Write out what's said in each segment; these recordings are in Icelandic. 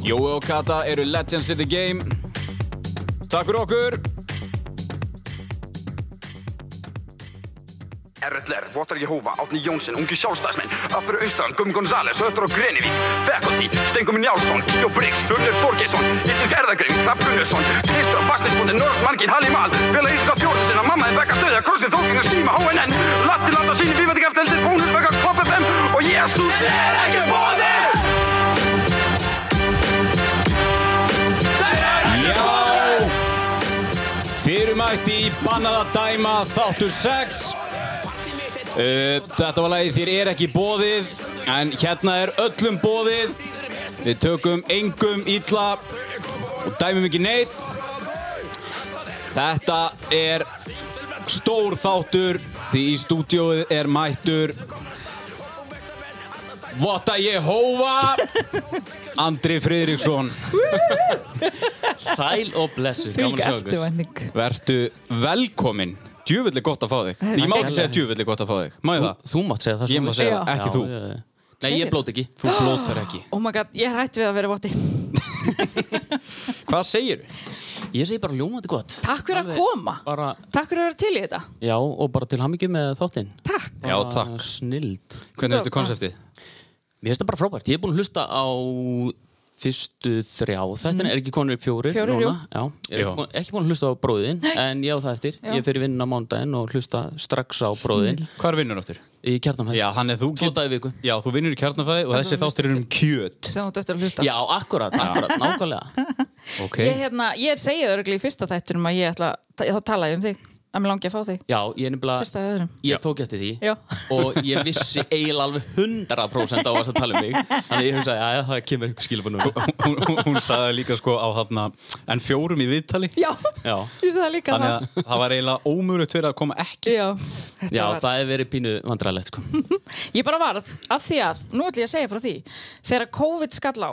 Jói og Kata eru legends in the game. Takk fyrir okkur. RLR, Votar Jehova, Átni Jónsson, Ungi Sjálfstæðsmenn, Öppur Austan, Gummi González, Höttur og Grenivík, Faculty, Stenguminn Njálsson, Kíó Briggs, Hullir Borgesson, Íslensk Erðagrein, Hrafn Gunnarsson, Kristur, Bastisbúndi, Norð, Mankin, Halli Mal, Fjöla Íska Þjórnusina, Mamma Bekka Stöðja, Krossin, Þókina, Skíma, HNN, Latti Landa síni, Vífandi Gefteldir, Bónus, Bekka, Klopp FM og Jésús er ekki bóðið! Fyrirmætti í Bannað að dæma þáttur 6. Uh, þetta var lagið þér er ekki bóðið, en hérna er öllum bóðið. Við tökum engum illa og dæmum ekki neitt. Þetta er stór þáttur því í stúdióið er mættur Votta Jehova. Andri Friðriksson. Sæl og blessu, gaman Fylg að sjá ykkur. eftirvænning Vertu velkomin. Djúvillig gott að fá þig. Ég má ekki segja djúvillig gott að fá þig. Má ég það? Þú mátt segja það Ég má segja Já. það, ekki Já, þú. já, já. Nei, ég blót ekki. Þú blótar ekki. Oh my god, ég er hætt við að vera votti. Hvað segir Ég segi bara ljómandi gott. Takk fyrir að koma. bara, Takk fyrir að vera til í þetta. Já, og bara til hamingjum með þáttinn. Takk. Já, Bara takk. Snild. Hvernig Já, veistu konseptið? Mér finnst það bara frábært. Ég er búinn að hlusta á fyrstu þrjá. Þetta er ekki konur fjórir, Mhm. Fjórir, núna? Já, ég er Já. ekki ekki búinn að hlusta á bróðin En ég á það eftir. Já. Ég fer í vinna á mándaginn og hlusta strax á bróðin Hvar vinnur áttur? Í Já, er þú Tvo daga í viku. Já, þú vinnur í kjarnafæði og þessi þáttur er um kjöt. Sem þú ert eftir að hlusta Já, akkurat, akkurat, nákvæmlega. Ok. Ég, hérna, ég segið örgli í fyrsta þættinum að ég ætla þá talaði ég um þig að mér langi að fá þig. Já, ég nefnilega Ég tók eftir því Já. og ég vissi eiginlega alveg 100% á þess að tala um mig. Þannig ég hugsaði að það kemur einhver skilabun nú hún, hún, hún sagði líka sko á þarna En fjórum í viðtali? Já, Já, ég það líka Þannig það. að það var eiginlega ómögulegt fyrir að koma ekki. Já, þetta Já var það hefur verið pínu vandræðilegt sko. Ég bara varð af því að, nú ætlum ég að segja frá því þegar COVID skall á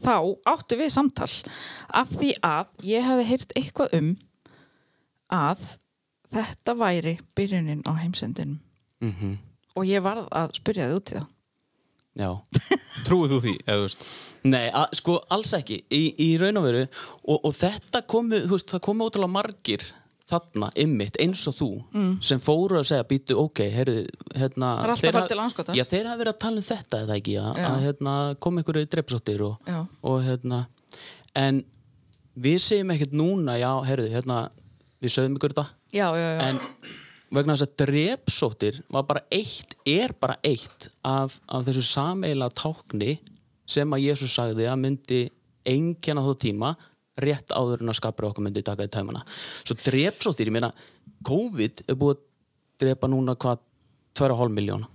þá áttu við samtal af því að ég hefði þetta væri byrjunin á heimsendinum. Mhm. og ég varð að spyrja þið út í það. Já. Trúið þú því, Nei, að, sko alls ekki. Í, í raun og veru og, og þetta komu, þú veist, það komu ótrúlega margir þarna ymmit eins og þú sem fóru að segja býtu ok, heyrðu, hérna þeir hafa- til andskotans. Já, þeir hafa verið að tala um þetta eða ekki að, að hérna, kom einhverju dreipsóttir og, Já. og hérna. En við segjum ekkert núna já, heyrðu, hérna við sögum ykkur þetta Já, já, já, en vegna þess að drepsóttir var bara eitt, er bara eitt af, af þessu sameila tákni sem að Jésús sagði að myndi engjarna þá tíma rétt áður en að skapra okkur myndi taka í tæmana svo drepsóttir, ég meina COVID er búið að drepa núna hvað 2,5 miljóna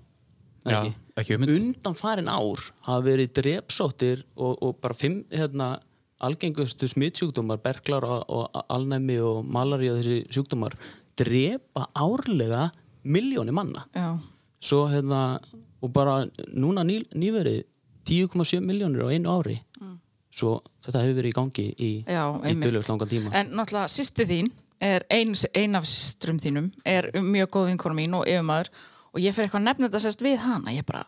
undan farin ár hafa verið drepsóttir og, og bara fimm hérna, algengustu smittsjúkdómar berklar og, og alnæmi og malari og þessi sjúkdómar drepa árlega miljóni manna. Já. svo hérna og bara núna ný, nýverið 10,7 miljónir á einu ári. Svo þetta hefur verið í gangi í, í einmitt. döljöfs langan tíma. En náttúrulega sýsti þín er ein, ein af systrum þínum er mjög góð vinkona mín og yfirmaður. Og ég fyrir eitthvað að nefna þetta sérst við hana. Ég bara,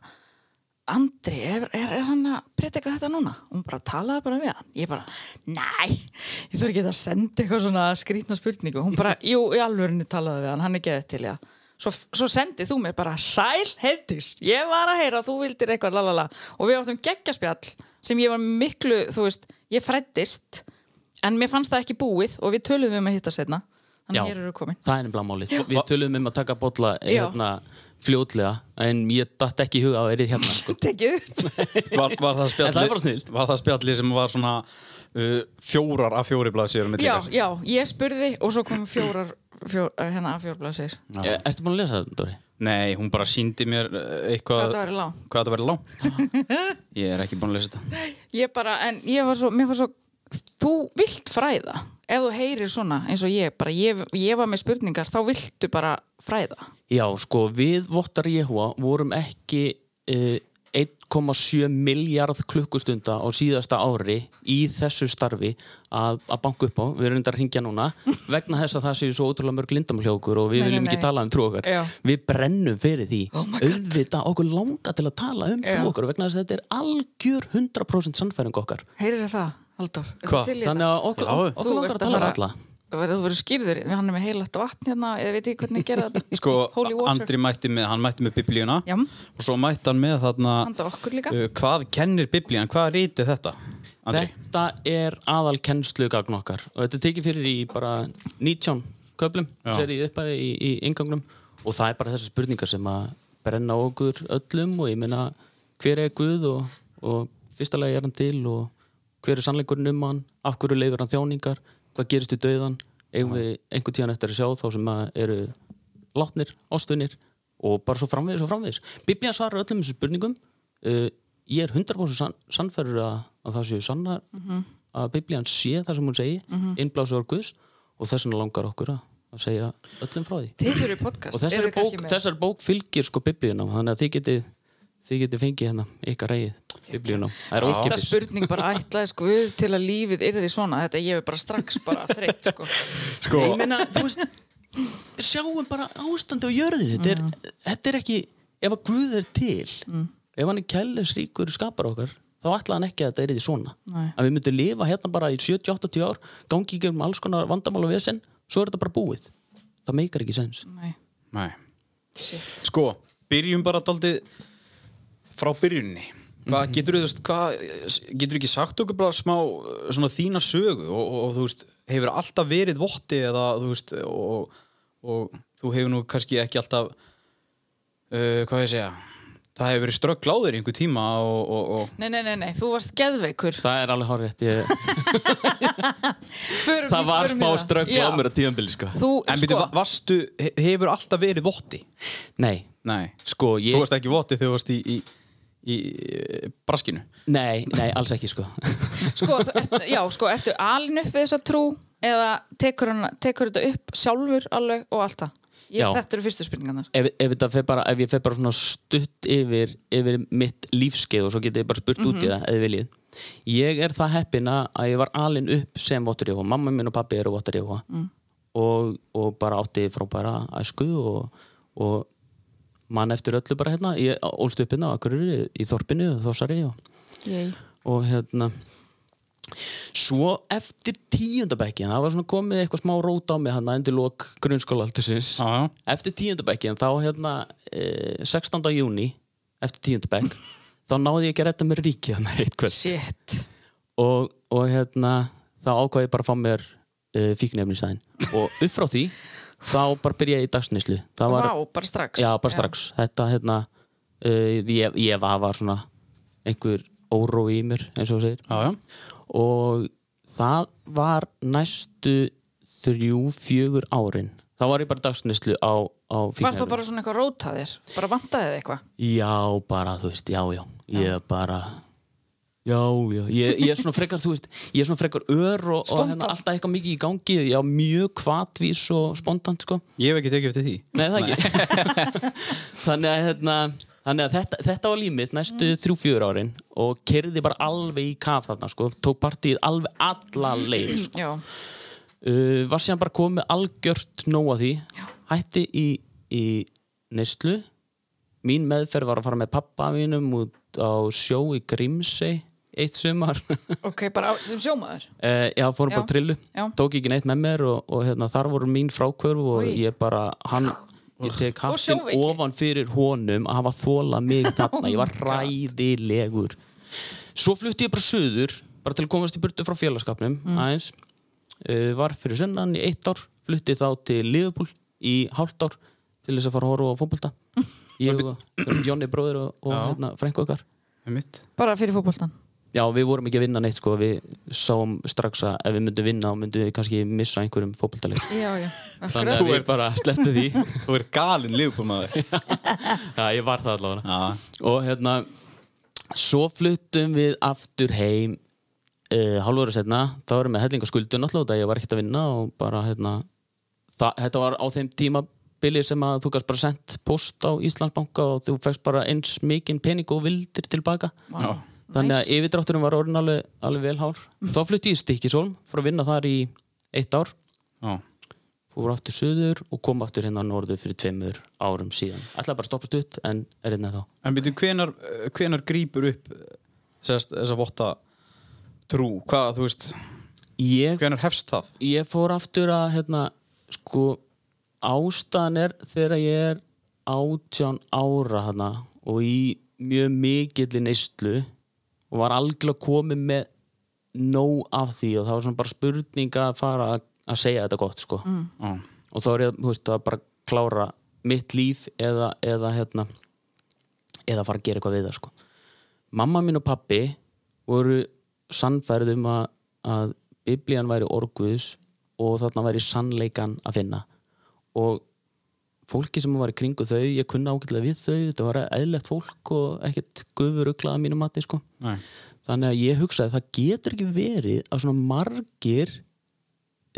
Andri, er, er, er hann að predika þetta núna? Og hún bara talaði bara við hann. Ég bara, næ ég þarf ekki að senda eitthvað svona skrítna spurningu. Hún bara, jú, í alvörinu talaði við hann. Hann er geðið til, já. Svo, svo sendið þú mér bara sæl heitis, ég var að heyra þú vildir eitthvað lalala og við áttum geggjaspjall sem ég var miklu, þú veist, ég frættist en mér fannst það ekki búið og við töluðum um að hitta setna þannig Já. það er nefnilega málið. Við töluðum um að taka bolla Já. hérna, fljótlega en ég datt ekki í huga að verið hérna sko. tekið upp var, var, það En það er bara spjalli, snillt. var það spjalli sem var svona uh, fjórar af fjóri blaðsíður já, já, ég spurði og svo kom fjórar fjó, hérna að fjórblasir Eh, Ertu búin að lesa það, Dóri? Nei, hún bara síndi mér eh, eitthvað Hvað þetta væri langt. Hvað þetta væri langt Ég er ekki búin að lesa þetta Ég bara, en ég var svo, mér var svo þú vilt fræða ef þú heyrir svona eins og ég bara, ég, ég var með spurningar, þá viltu bara fræða? Já, sko, við Vottar Jehua vorum ekki uh, 1,7 miljard klukkustunda á síðasta ári í þessu starfi að, að banka upp á, við erum þetta að ringja núna vegna þess að það séu svo ótrúlega mörg okkur og við Nei, nei, viljum ekki nei. tala um Já. við brennum fyrir því. Oh auðvitað okkur langa til að tala um okkar vegna þess að þetta er algjör 100% sannfæring okkar. Heyrir það, Í þannig að okkur, okkur Þú langar að tala um alla Þú verður skýrður, við hann er með heilagt vatn hérna, eða veit ég hvernig ég gera þetta? Sko, Andri mætti með, hann mætti með biblíuna Já. og svo mætti hann með þarna handa okkur líka. uh, Hvað kennir biblían? Hvað rítið þetta? Andri? Þetta er aðal kennslugagn okkar og þetta tekið fyrir í bara 19 köflum, sér í upphæði í, í ingangnum og það er bara þessar spurningar sem að brenna okkur öllum og ég meina hver er Guð og, og fyrsta lagi er hann til og hver er sannleikurinn um hann, af hverju leifur hann þjáningar, hvað gerist í dauðan eigum við einhvern tíðan eftir að sjá þá sem að eru látnir, ástunir og bara svo framvegis og framvegis? Biblían svarar öllum þessum spurningum. Uh, ég er 100% sann, sannferður að, að það séu sannar að Biblían sé það sem hún segi mm -hmm. innblásu Guðs og þess vegna langar okkur að, að segja öllum frá því. Þið fyrir podcast og þessari bók, þessari bók fylgir sko biblíunum þannig að þið getið þið getið fengið hérna ykkar reyð biblíunum það er Fyrsta ókipis spurning bara ætlaði sko við til að lífið yrði svona, þetta ég er bara strax bara þreytt sko. sko, ég meina, þú veist sjáum bara ástandi á jörðinni. Þetta, er, þetta er ekki, ef að Guð er til ef hann er kælisríkur skapar okkar, þá ætla hann ekki að þetta er því svona. Nei. að við myndum lifa hérna bara í 70-80 ár gangi ekki um alls konar vandamál og vesen svo er þetta bara búið. Það meikar ekki sens. Nei, Nei. shit. Sko, byrjum bara daldið frá byrjunni Hvað getur þú veist, hvað, getur ekki sagt okkur bara smá svona þína sögu og, og, og þú veist, hefur alltaf verið votti eða þú veist og, og þú hefur nú kannski ekki alltaf uh, hvað ég segja það hefur verið ströggl á þér í einhver tíma og, og, og Nei, nei, nei, nei, þú varst geðveikur það er alveg horrið ég... það var smá það. ströggl á tíðanbili sko. Þú, En byrju, sko, varstu, he- hefur alltaf verið votti? nei, Nei, sko ég þú varst ekki votti þegar þú varst í, í, í, í braskinu? Nei, nei, alls ekki sko. Sko, ert, já, sko, ertu alin upp við þessa trú eða tekur, hana, tekur þetta upp sjálfur alveg og allt það. Þetta eru fyrstu spurningarnar. Ef, ef, þetta fer bara, ef ég fer bara svona stutt yfir, yfir mitt lífskeið og svo getið ég bara spurt út í það eða viljið. Ég er það heppina að ég var alin upp sem Votur Jóa, mamma minn og pappi eru Votur Jóa mm. og, og bara átti frábæra æsku og, og mann eftir öllu bara hérna. Ég ólst upp hérna á Akureyri í Þorpinu Þossari og, og hérna svo eftir tíundabækkin það var svona komið eitthvað smá rót á mig hann endur lók grunnskólaldursins. Já, já. eftir tíundabækkin þá hérna e, 16. júni eftir tíundabæk þá náði ég ekki að redda mér ríkið hann eitt kvöld. Shit. Og, og hérna þá ákvað ég bara að fá mér e, fíknefni í stæðin og upp frá því þá bara byrja ég í dagsnislu það var, Vá, bara strax. Já bara strax. Þetta hérna e, ég, ég var, var svona einhver óró í mér eins og þú segir. Já, já. Og það var næstu þrjú, fjögur árin. Þá var ég bara dagsnislu á, á Var það bara svona eitthvað rótaðir? Bara vantaði þið eitthvað? Já, bara, þú veist, já, já. Ég bara Já, já, ég, ég er svona frekar, þú veist Ég er svona frekar ör og, og hérna, alltaf eitthvað mikið í gangi. Já, mjög kvatvís og spontant, sko. Ég hef ekki tekið eftir því. Nei, það ekki. Þannig að, hérna Þannig að þetta, þetta var límit næstu þrjú, fjör árin og kerði bara alveg í kaf þarna, sko. Tók partíð alveg alla leið, sko. Já, uh, var síðan bara komið algjört nóg að því. Hætti í, í neyslu. Mín meðferð var að fara með pappa mínum út á sjó í Grímsey eitt sumar ok, bara á, sem sjómaður uh, já, fórum Já. bara trillu Já. tók ekki neitt með mér og, og hérna, þar voru mín frákvörf og Oj. ég bara hann, ég tek Og hattin sjóveiki. ofan fyrir honum að hafa þóla mig þarna, ég var Oh ræðilegur svo flutti ég bara söður bara til að komast í burtu frá félagskapnum Mm. aðeins uh, var fyrir sunnan í eitt ár flutti þá til Liverpool í hálft ár til þess að fara að horfa á fótbolta ég og Jónni bróður og, og hérna, frænku okkar Einmitt. Bara fyrir fótboltan Já, við vorum ekki að vinna neitt sko, við sáum strax að ef við myndum vinna þá myndum við kannski missa einhverjum já. Þannig að við bara sleftu því. Þú er galinn lífbúrmaður Já, ég var það allavega. Já, og hérna svo fluttum við aftur heim uh, hálfur að setna þá erum við hellingaskuldu náttúrulega það ég var ekkert að vinna og bara hérna það, þetta var á þeim tímabili sem að þú gæst bara sendt post á Íslandsbanka og þú fæst bara eins mikinn pening og vildir tilbaka. Já, þannig að yfirdrátturinn var orðin alveg, alveg vel hár þá flutti ég í Stikkisólm fyrir að vinna þar í eitt ár já. fór aftur söður og kom aftur hérna á norðu fyrir tveimur árum síðan ætlaði bara að stoppa stutt en er hérna þá En byrju, hvenar, hvenar grípur upp sérst, þessa votta trú? Hvað, þú veist, ég hvenar hefst það? ég fór aftur að hérna, sko ástæðan er þegar ég er átján ára hana, og í mjög mikilli neyslu og var algjörlega komið með nóg af því og það var svona bara spurning að fara að, segja þetta gott sko. Já, og þá er ég veist, að bara klára mitt líf eða, eða hérna eða fara að gera eitthvað við það sko. mamma mín og pappi voru sannfærið um að, að biblían væri orguðs og þarna væri sannleikan að finna. Og fólki sem var í kringu þau, ég kunna ágætlega við þau þetta var eðlegt fólk og ekkert gufuruglaða mínu mati sko. Nei, þannig að ég hugsaði það getur ekki verið að svona margir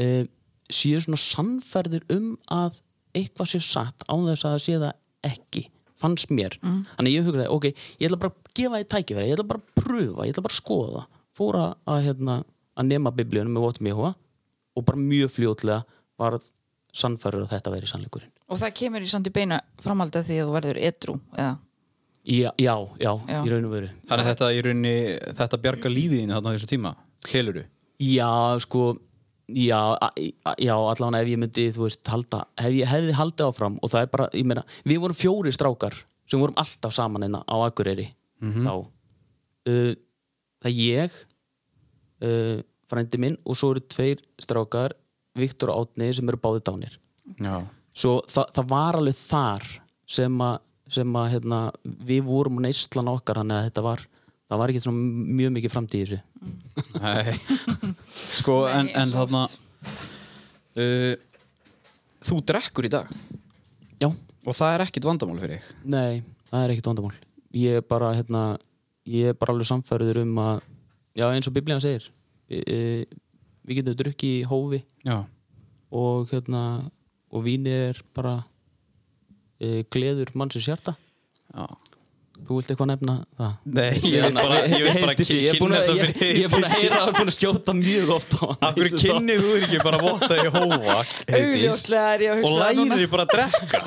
eh, séu svona sannferðir um að eitthvað sé satt án þess að það sé það ekki fannst mér, þannig að ég hugsaði ok, ég ætla bara að gefa því tækifæri ég ætla bara að pröfa, ég ætla bara að skoða. Fóra að, hérna, að nema biblíunum með votum Jehova og bara mjög fljótlega varð sannferður að þetta veri sannleikurinn. Og það kemur í í beina framhaldi að því að þú verður edru, eða? já, já, já, Já. í raun og veru. Þannig að þetta í rauninni, þetta bjarga lífið þínu þarna á þessu tíma, heluru Já, sko já, já, allavega ef ég myndi þú veist, halda, hef ég hefði haldið áfram og það er bara, ég meina, við vorum fjóri strákar sem vorum alltaf saman hérna á Akureyri þá. Uh, það er ég uh, frændi minn og svo eru tveir strákar Viktor og Átni sem eru báði dánir. Já, svo það, það var alveg þar sem að, sem að hérna, við vorum neyslan okkar þannig að þetta var það var ekki mjög mikið framtíð í þessu. Nei. Sko, en, Nei, en þarna uh, Þú drekkur í dag? Já, og það er ekkit vandamál fyrir þig? Nei, það er ekkert vandamál. Ég er bara, hérna, ég er bara alveg samfæriður um að Já, eins og biblíðan segir e, e, Við getum drukkið í hófi. Já, og hérna og víni er bara e, gleður mannsins hjarta. Já Þú vilt eitthvað nefna það? Nei, ég veit bara, ég veit bara ég er búin að- ég- ég er búin að heyra að það er búin að skjóta mjög oft á hann Akkur kynnið þú er ekki bara votta í Heiðdís, Augljóslega er ég að og hugsa það núna. lærir bara að drekka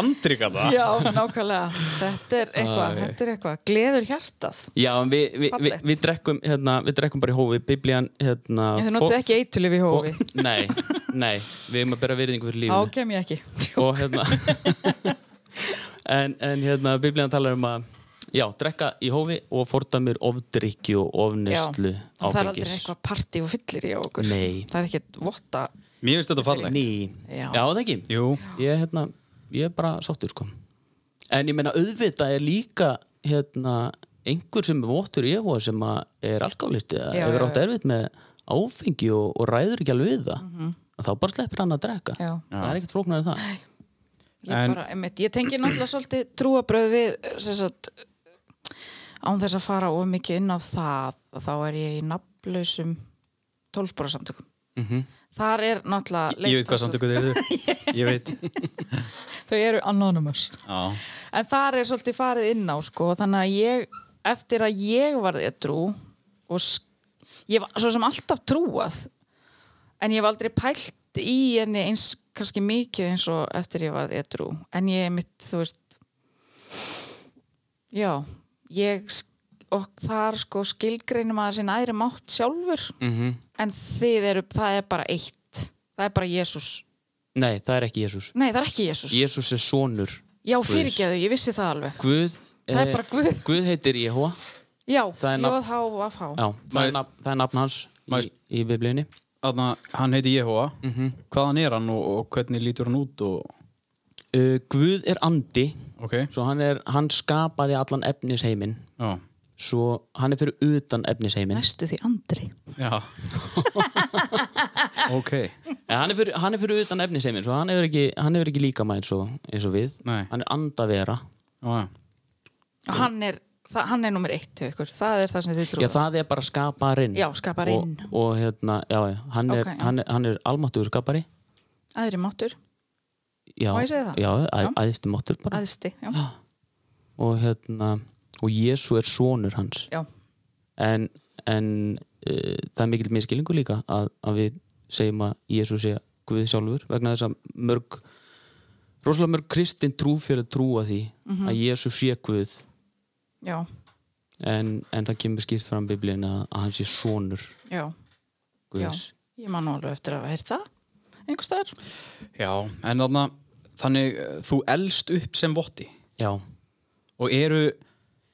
Andrika það Já, nákvæmlega. Þetta er eitthvað, þetta er eitthvað. Gleður hjartað. Já, við, við, við, Fallegt. við, drekkum, hérna, við drekkum bara í hófi Biblían hérna, þið fó- notið ekki eitulif í hófi. Nei, nei, við erum að bera virðingu fyrir Á en, en hérna biblíðan talar um að já, drekka í hófi og fordamir ofdrykki og ofneslu það er aldrei áfengis eitthvað partí og fyllir í okkur. Nei. Það er ekkert votta. Mér finnst þetta fallegt Ný, Já. já það ekki Jú, ég, hérna, ég er bara sáttur sko en ég meina auðvitað er líka hérna, einhver sem er vottur í EHO sem að er alkálisti eða hefur átt erfitt með áfengi og, og ræður ekki alveg við það að þá bara sleppir hann að drekka. Já. það er ekkert flóknar en það Ég, bara, einmitt, ég tengi náttúrulega svolítið trúabröð við sagt, án þess að fara of mikið inn á það þá er ég í nafnlausum tólspóra samtökum Mhm. þar er náttúrulega ég veit hvað leitast- samtöku þeir eru. Ég þau eru anonymous. Já, en þar er svolítið farið inn á sko, þannig að ég, eftir að ég varð edru og sk- ég var svo sem alltaf trúað en ég hef aldrei pælt í eins kannski mikið eins og eftir ég varð edru en ég er mitt, þú veist já ég og þar sko skilgreinum að sin æðri mátt sjálfur. Mm en þið eru, það er bara eitt. Það er bara Jésús nei, það er ekki Jésús nei, það er ekki Jésús Jésús er sonur já, fyrirgeðu, ég vissi það alveg. Guð, Það er eh, bara Guð. Guð heitir Jehova Já, er nafn- J-H-F-H Já, það, er nafn, það nafn hans í, í biblíunni Þarna, hann heiti Jehova Mhm. Hvaðan er hann og, og hvernig lítur hann út og... uh, Guð er andi. Ok, svo hann, er, hann skapaði allan efnisheiminn já, svo hann er fyrir utan efnisheiminn Næstu því Andri. Já. Ok. En hann er fyrir, hann er fyrir utan efnisheiminn svo hann hefur ekki, ekki líkama eins og, eins og við. Nei. hann er andavera. Já, já. og hann er, það, hann er nummer eitt hjá ykkur, það er það sem þið Já, trúið það er bara skaparinn Já, skaparinn. og, og hérna, já, já, hann er, Ok, já. hann er, hann er almáttugur skapari aðri máttur, Já? Já, að, Já. æðsti máttur bara aðsti já, og hérna, og Jésu er sonur hans já. en, en uh, það er mikill miskilningu líka að, að við segjum að Jésu sé Guð sjálfur vegna þess að mörg rosalega mörg kristin trúfélag trúa því Mhm. að Jésu sé Guð já, en, en það kemur skýrt fram í biblíun að, hann sé sonur já, já. Guðs ég man alveg eftir að vera það einhvers staðar. Já, en þarna Þannig eh, þú elst upp sem votti? Já, og eru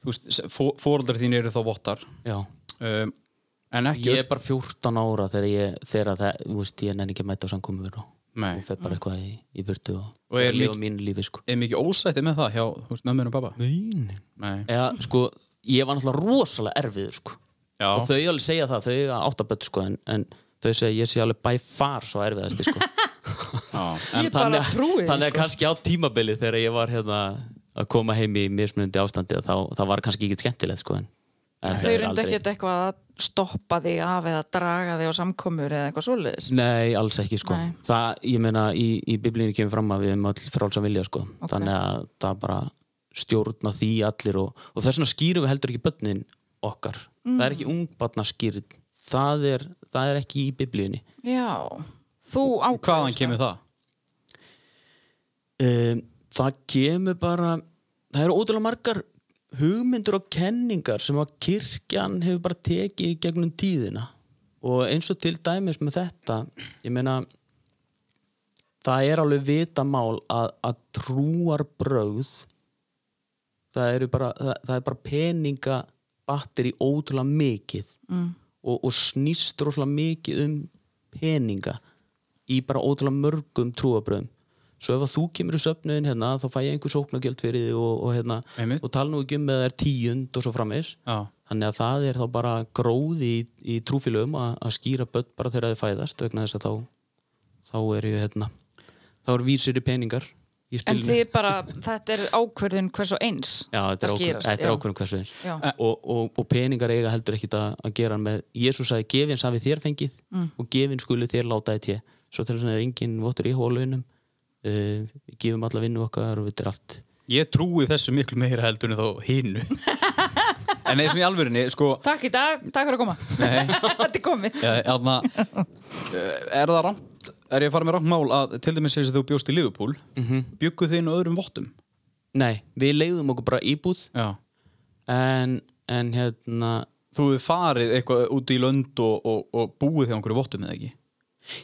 þú veist, fóreldrar þín eru þá vottar? Já. Um, en ekki Ég er bara 14 ára þegar ég þegar það, þú veist, ég nenni ekki að mæta á samkomur og, Nei. og fer bara eitthvað í, í burtu og, Og er lík- mínu lífi sko er mikið ósætti með það hjá mömmur og pappa Nein. Nei. Eða, sko, ég var náttúrulega rosalega erfiður sko og þau alveg segja það, þau eiga áttabött sko en, en þau segja ég sé alveg by far svo erfiðasti sko Ég bara trúi þannig að sko. kannski á tímabili þegar ég var hérna að koma heim í mismunandi ástandi þá, þá var kannski ekki skemmtilegt sko en, en þau er reyndu ekki eitthvað að stoppa þig af eða draga þig á samkomur eða eitthvað svoleiðis? Nei, alls ekki sko. Nei. það, ég meina, í, í biblíinu kemur fram að við erum öll frálsa vilja sko. Þannig að það bara stjórna því allir og, og þess vegna skýrum við heldur ekki börnin okkar. Það er ekki ungbarna skýrð það er, það er ekki í biblíunni. Já, þú ákvæður hvaðan kemur það? um, það kemur bara það eru ótrúlega margar hugmyndur og kenningar sem að kirkjan hefur bara tekið gegnum tíðina. Og eins og til dæmis með þetta ég meina það er alveg vitamál að, að trúar brögð það eru bara það, það er bara peninga batteri ótrúlega mikið. Mm. og, og snýst rosalega mikið um peninga í bara ótrúlega mörgum trúabröðum svo ef að þú kemur í söfnuðin hérna þá fæ ég einhver sóknargjöld fyrir því og, og, hérna, og tala nú ekki um með það er tíund og svo framvis Já. þannig að það er þá bara gróði í, í trúfélögum að, að skýra börn bara þegar þið fæðast vegna þess að þá þá er ég hérna þá er vísir í peningar í en þið bara, þetta er ákverðin hvers og eins Já, þetta er skýrast, þetta er já. ákvörðun hversu eins Já. og, og, og peningar eiga heldur ekkit að, að gera með Jésús sagði gefins hafi þér fengið Mm. og gefins skuli þér láta í té svo til þess að er engin votur í hólunum við gefum alla vinnu okkar og þetta er allt. Ég trúi þessu miklu meira heldur en þá hinnu en eins og í alvörinni sko, takk í dag, takk fyrir að koma. Þetta er komið. Ja, jafna, er það rámt er ég að fara með rámt mál að til dæmis þess að þú bjóst í Liverpool mm -hmm. bygguð þið inn á öðrum vottum? Nei, við leiðum okkur bara íbúð. Já. en, en hérna þú hefur farið eitthvað út í lönd og, og, og búið þig á einhverju vottum eða ekki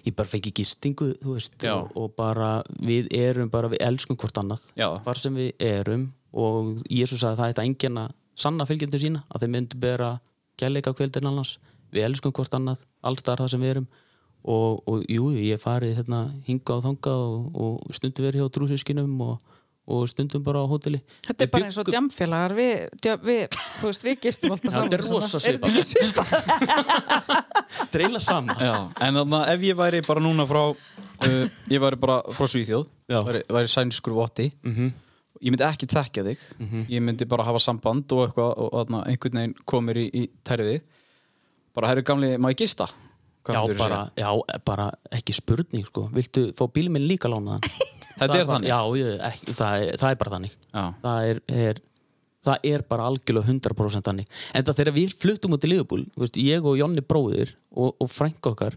ég bara fengi gistingu þú veist, og, og bara við erum bara, við elskum hvort annað. Já. hvar sem við erum og Jésús sagði að það ætti enginn að sanna fylgjendur sína, að þeir myndu bera kærleika kvöldin annars, við elskum hvort annað allstar það sem við erum. Og, og jú, ég hef farið hérna hinga og þanga og, og stundum verið hjá trúsískinum og, og stundum bara á hóteli. Þetta er bara eins og djamfélagar við, við, þú veist, við gistum alltaf saman þetta er rosa svipað? dreila saman. Já, en þannig að ef ég væri bara núna frá uh, ég væri bara frá Svíþjóð væri, væri sænskur votti -hmm. ég myndi ekki tekja þig. Ég myndi bara hafa samband og eitthvað og þarna einhvern veginn komir í, í tæri við. Bara herru gamli, má ég gista? Hvað Já bara, já, bara ekki spurning sko. Viltu fá bílum minn líka lánaðan? Þetta er þannig? Já, ég, ekki, það, er, það er bara þannig Já. það er, er, það er bara algjörlega 100% þannig En það þegar við fluttum út í Liverpool veist, Ég og Jonni bróðir og, og Frank okkar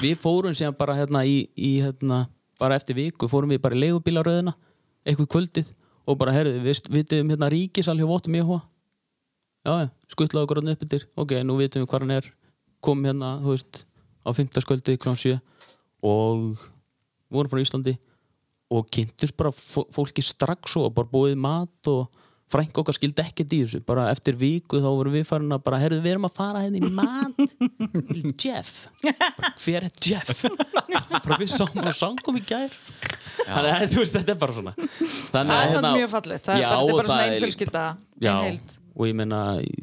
Við fórum síðan bara hérna í, í hérna, bara eftir viku fórum við bara í leigubílaröðina eitthvað kvöldið og bara herðu, við vitum hérna ríkisal hjá Votum Jóa já, skuttlaði okkur hann upp yfir ok, nú vitum við hvað hann er kom hérna, þú veist, á 15. skvöldi klán 7 og vorum frá Íslandi og kynntust bara fó- fólki strax og bara búið mat og frænk okkar skildi ekkert í þessu. Bara eftir viku þá vorum við farin að bara herðu, við erum að fara henni í mat. Til Jeff. Bara, hver er Jeff? bara við sáum og sangum í gær. Þannig að þú veist, þetta er bara svona. Þannig það er samt hérna- mjög fallið það er bara, svona það ein og ég meina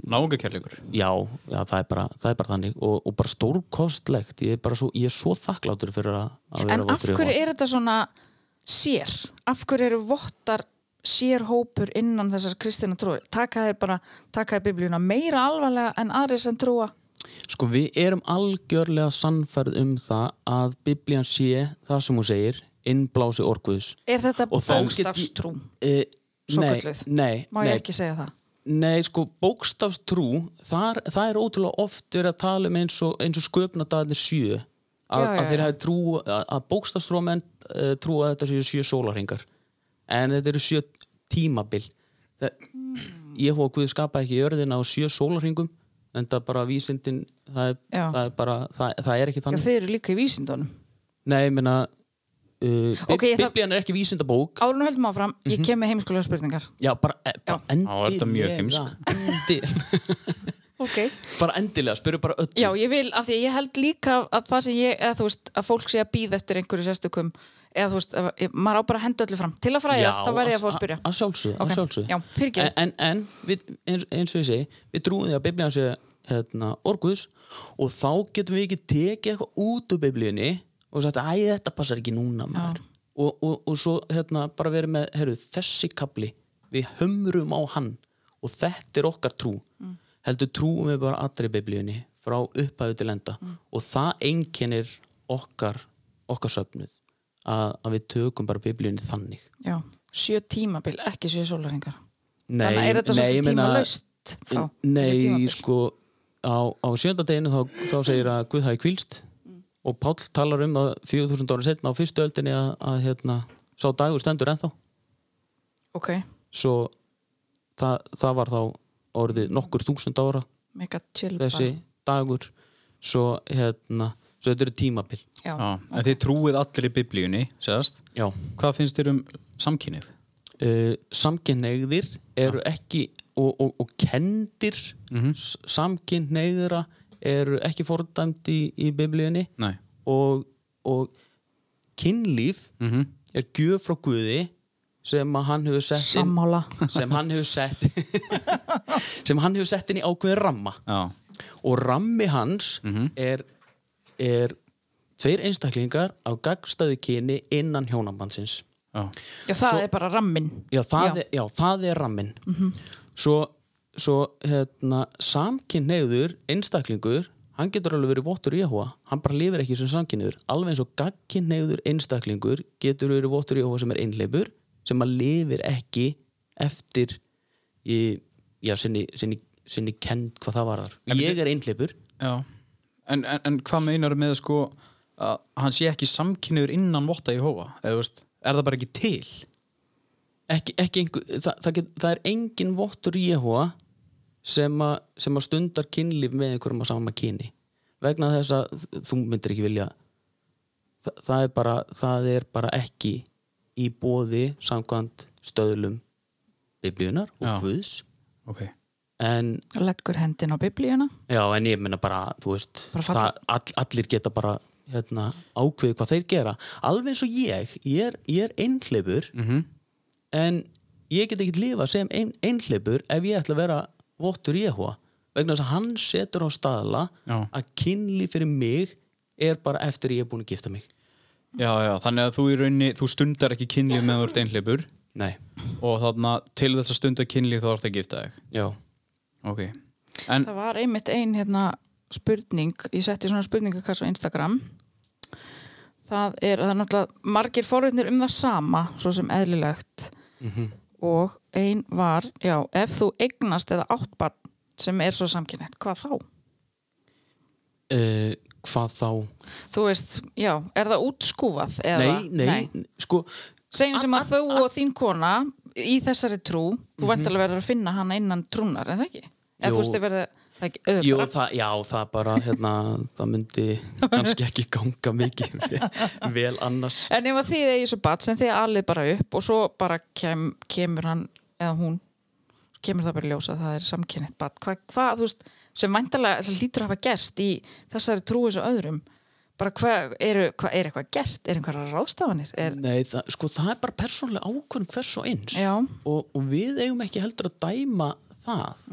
Náungakærleikur já, já það, er bara, það er bara þannig og, og bara stórkostlegt ég er, bara svo, ég er svo þakkláttur fyrir að, að vera En af hverju er þetta svona sér? Af hverju eru vottar sér hópur innan þessar kristina trúi? Taka þeir bara, taka þeir biblíuna meira alvarlega en aðrir sem trúa? Sko við erum algjörlega sannfærð um það að biblían sé það sem hún segir innblási orkuðs Er þetta bókstafstrú? e, nei, nei, Má ég nei, ekki segja það? Nei, sko bókstafstrú þar, það er ótrúlega oft verið að tala um eins og, og sköpnadagarnir sjö að, Já, já, að þeir já. hafi trú að, að bókstafstrúamenn uh, trú að þetta séu sjö sólarhingar en þetta eru sjö tímabil það, ég hóa Guð skapaði ekki jörðina á sjö sólarhingum en það bara vísindin það er, Já. það er bara, það, það er ekki Já, þannig þeir eru líka í vísindunum. Nei, ég meina uh, Ok, ég þarf- Biblían er ekki vísindabók Árunum höldum áfram, ég Mhm. kem með heimskulega spurningar. Já, bara, e, bara Já, er mjög endilega heimsk? endi, Ok. Bara endilega, spyrir bara öllu Já, ég vil, af því að ég held líka að það sem ég, eða þú veist, að fólk sé að býða eftir einhverju sérstökum, eða þú veist, að- ég- maður á bara að henda öllu fram. Til að fræðast, þá verð ég að fá að spyrja. Að sjálfsögðu, Ok, að já, fyrirgefðu. En, en, en við, eins, eins og ég segi Við trúum því að biblían sé hérna, orguðs og þá getum við ekki tekið eitthvað út úr biblíunni og sagt, æ, þetta passar ekki núna. Og, og, og svo hérna, bara verið með, herru, þessi kapli við hömrum á hann og þetta er okkar trú Mm. heldur trúum við bara allri biblíunni frá upphæðu til enda Mm. og það einkennir okkar okkar söfnuð að, að við tökum bara biblíunni þannig Já, sjö tímabil, ekki sjö sólaringar. Nei, Þannig að er þetta nei, svolítið tímalaust þá? Nei, tímabil? sko á, á sjöndadeginu þá, þá segir að Guð hafi kvílst og Páll talar um að 4000 ára setna á fyrstu öldinni að, að hérna, sá dagur stendur ennþá. Ok, svo það, það var þá orðið nokkur þúsund ára. Þessi dagur. Svo hérna svo þetta eru tímabil. Já, Já, en þið trúið allir í biblíunni, Já. Hvað finnst þér um samkynið? uh, samkynneigðir eru ekki og, og, og kendir mm samkynneigðra eru ekki fordæmt í, í biblíunni. Nei. Og, og kynlíf Mhm. er gjöf frá Guði sem að hann hefur sett inn sammála. sem hann hefur sett sem hann hefur sett inn í ákveðin ramma. Já, og rammi hans er, er tveir einstaklingar á gagstæðu kyni innan hjónabandsins. Já, Já, það Svo- er bara rammin. já, það, Já. Er, já, það er rammin svo, svo hérna, samkynneigður einstaklingur hann getur alveg verið vottur Jehova hann bara lifir ekki sem samkynneigður alveg eins og gagkynneigður einstaklingur getur verið vottur Jehova sem er einleipur sem að lifir ekki eftir í, já, sinni, sinni, sinni kend hvað það var þar ég er einleipur já. En, en, en hvað meinar með sko að hann sé ekki samkynniður innan votta í hófa? Eða, veist, er það bara ekki til? ekki, ekki einhver, það, það, get, það er engin vottur Jehova sem, a, sem að stundar kynlíf með einhverjum á sama kyni. Vegna þess að þú myndir ekki vilja það, það, er bara, það er bara ekki í bóði samkvæmt stöðlum biblíunar og Já. Guðs. Ok. En, Leggur hendin á biblíuna. já, en ég meina bara þú veist, Bara það, all, allir geta bara hérna, ákveði hvað þeir gera. Alveg eins og ég, ég er, ég er einhleipur mm en ég get ekki lifa sem ein, einhleipur ef ég ætla að vera vottur Jehova vegna þess að hann setur á staðla Já. að kynli fyrir mig er bara eftir ég er búin að gifta mig. Já, já, þannig að þú í rauninni, þú stundar ekki kynlíf með ert einhleipur Nei, og þarna til þess að stunda kynlíf þá ert að gifta þig. Já, Ok. En, Það var einmitt ein hérna spurning, ég setti svona spurningakass á Instagram. Það er, það er náttúrulega margir forveitnir um það sama, svo sem eðlilegt. Og ein var já, ef þú eignast eða áttbarn sem er svo samkynnett, hvað þá? uh, hvað þá Þú veist, já, er það útskúfað? Eða, nei, nei, sko Segjum sem að þú og þín kona í þessari trú, þú væntalega verður að finna hana innan trúnar, en það ekki? Eða Jú. þú veist, þið verður það ekki Jú, auðvitað? það, já, það bara hérna, það myndi kannski ekki ganga mikið vel, annars En ef að þið eigi svo bat sem þið alið bara upp og svo bara kem, kemur hann eða hún kemur það bara ljósa að það er samkynnið bat hvað, hva, þú veist, sem væntalega lítur að hafa gerst í þessari trú eins og öðrum bara hvað, eru, hvað er eitthvað gert? Er einhverja ráðstafanir? Er, Nei, það, sko, það er bara persónulega ákvörn hvers og eins. Og, og við eigum ekki heldur að dæma það.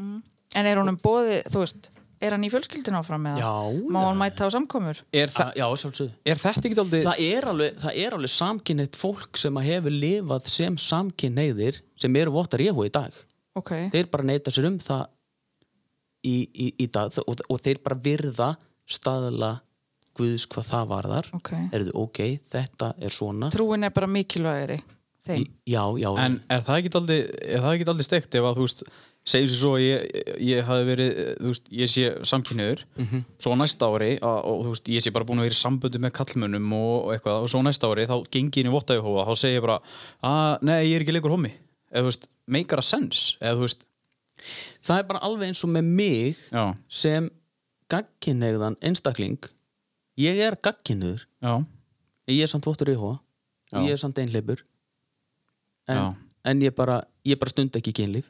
En er honum bóði, þú veist er hann í fjölskyldin áfram eða? Já, má hann mæta á samkomur? Er, Þa, þa Já, sjálfsögðu. Er þetta ekki aldrei Það er alveg, það er alveg samkynneitt fólk sem að hefur lifað sem samkynneiðir sem eru vottar Jehu í dag. Ok, þeir bara neyta sér um það í, í, í dag og, og þeir bara virða staðla Guðs hvað það varðar. Ok. Erðu, ok, þetta er svona. Trúin er bara mikilvægari þeim, Í- Já, já, En er það ekki aldrei, er það ekki aldrei steikt ef að þú veist segjum svo að ég, ég hafi verið veist, ég sé samkynniður svo á næsta ári að, og veist, ég sé bara búin að vera í samböndu með kallmönnum og, og eitthvað og svo næsta ári þá gengi inn í vottaði hóða þá segi ég bara, að nei, ég er ekki leikur homi eða þú veist, make a sense eða þú veist, það er bara alveg eins og með mig já, sem gagkinnegðan einstakling. Ég er gagkinnuður ég er samt vottur í Já. ég er samt einleipur en, en ég bara ég bara stund ekki kynlíf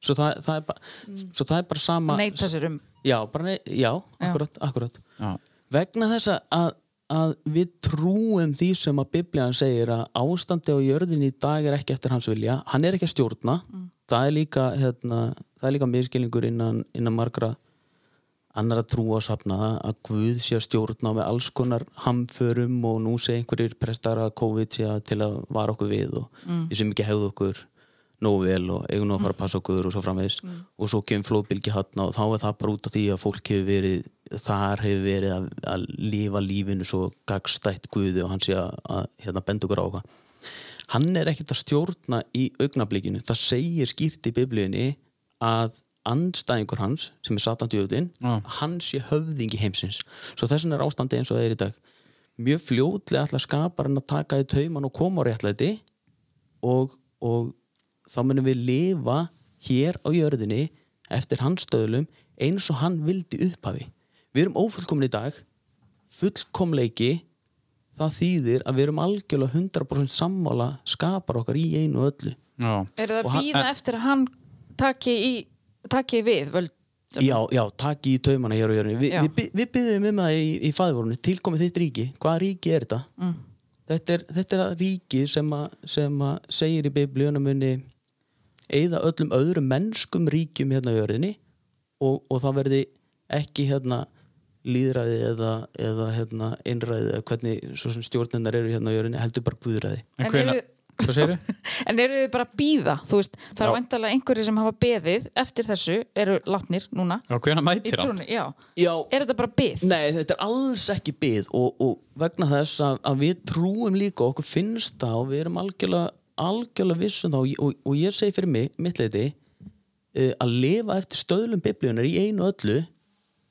svo það, það, er bara, svo það er bara sama neyta sér um. Já, bara, nei, já, akkurat, akkurat. Já, vegna þess að, að við trúum því sem að biblían segir að ástandi á jörðin í dag er ekki eftir hans vilja, hann er ekki að stjórna. Það er líka hérna, það er líka miskilningur innan, innan margra annar að trúa safnaða að Guð sé að stjórna með alls konar hamförum og nú sé einhverjir prestar að COVID sé að til að vara okkur við og við sem ekki hefðu okkur nógu vel og eigum nú að fara að passa okkur og svo framvegis. Og svo kemur flóðbylgi hann og þá er það bara út af því að fólk hefur verið þar hefur verið að, að lifa lífinu svo gagstætt Guði og hann sé að, að hérna, benda okkur á okkar hann er ekkert að stjórna í augnablikinu. Það segir skýrt í biblíunni að andstæðingur hans sem er Satan djöfðin Já. hann sé höfðingi heimsins. Svo þess vegna er ástandi eins og það er í dag. Mjög fljótlega alltaf skapar hann að taka í tauman og koma á réttlæti og, og þá munum við lifa hér á jörðinni eftir hans stöðlum eins og hann vildi upphafi. Við erum ófullkomin í dag fullkomleiki. Það þýðir að við erum algjörlega 100% sammála skapar okkar í einu og öllu. Já, er það að býða eftir að hann taki, í, taki við völd, Já, já, taki í taumana hér og hér Vi, við, við byggðum um það í, í fæðvorunni tilkomið þitt ríki, hvaða ríki er þetta? Mm. Þetta er, þetta er að ríki sem að, sem að segir í biblíunum muni eða öllum öðrum mennskum ríkjum hérna á jörðinni og, og það verði ekki hérna líðræði eða, eða hérna einræði eða hvernig svo sem stjórnendar eru hérna á jörðinni heldur bara guðræði. En eru- en eru þið bara að býða þú veist, það er Já. vantarlega einhverju sem hafa beðið eftir þessu, eru látnir núna. Já, hvena í mætir trúni, já, Já, er þetta bara byð Nei, þetta er alls ekki byð og, og vegna þess að, að við trúum líka og okkur finnst það og við erum algjörlega, algjörlega vissum það og, og, ég segi fyrir mig, mitt leiti uh, að lifa eftir stöðlum biblíunar í einu öllu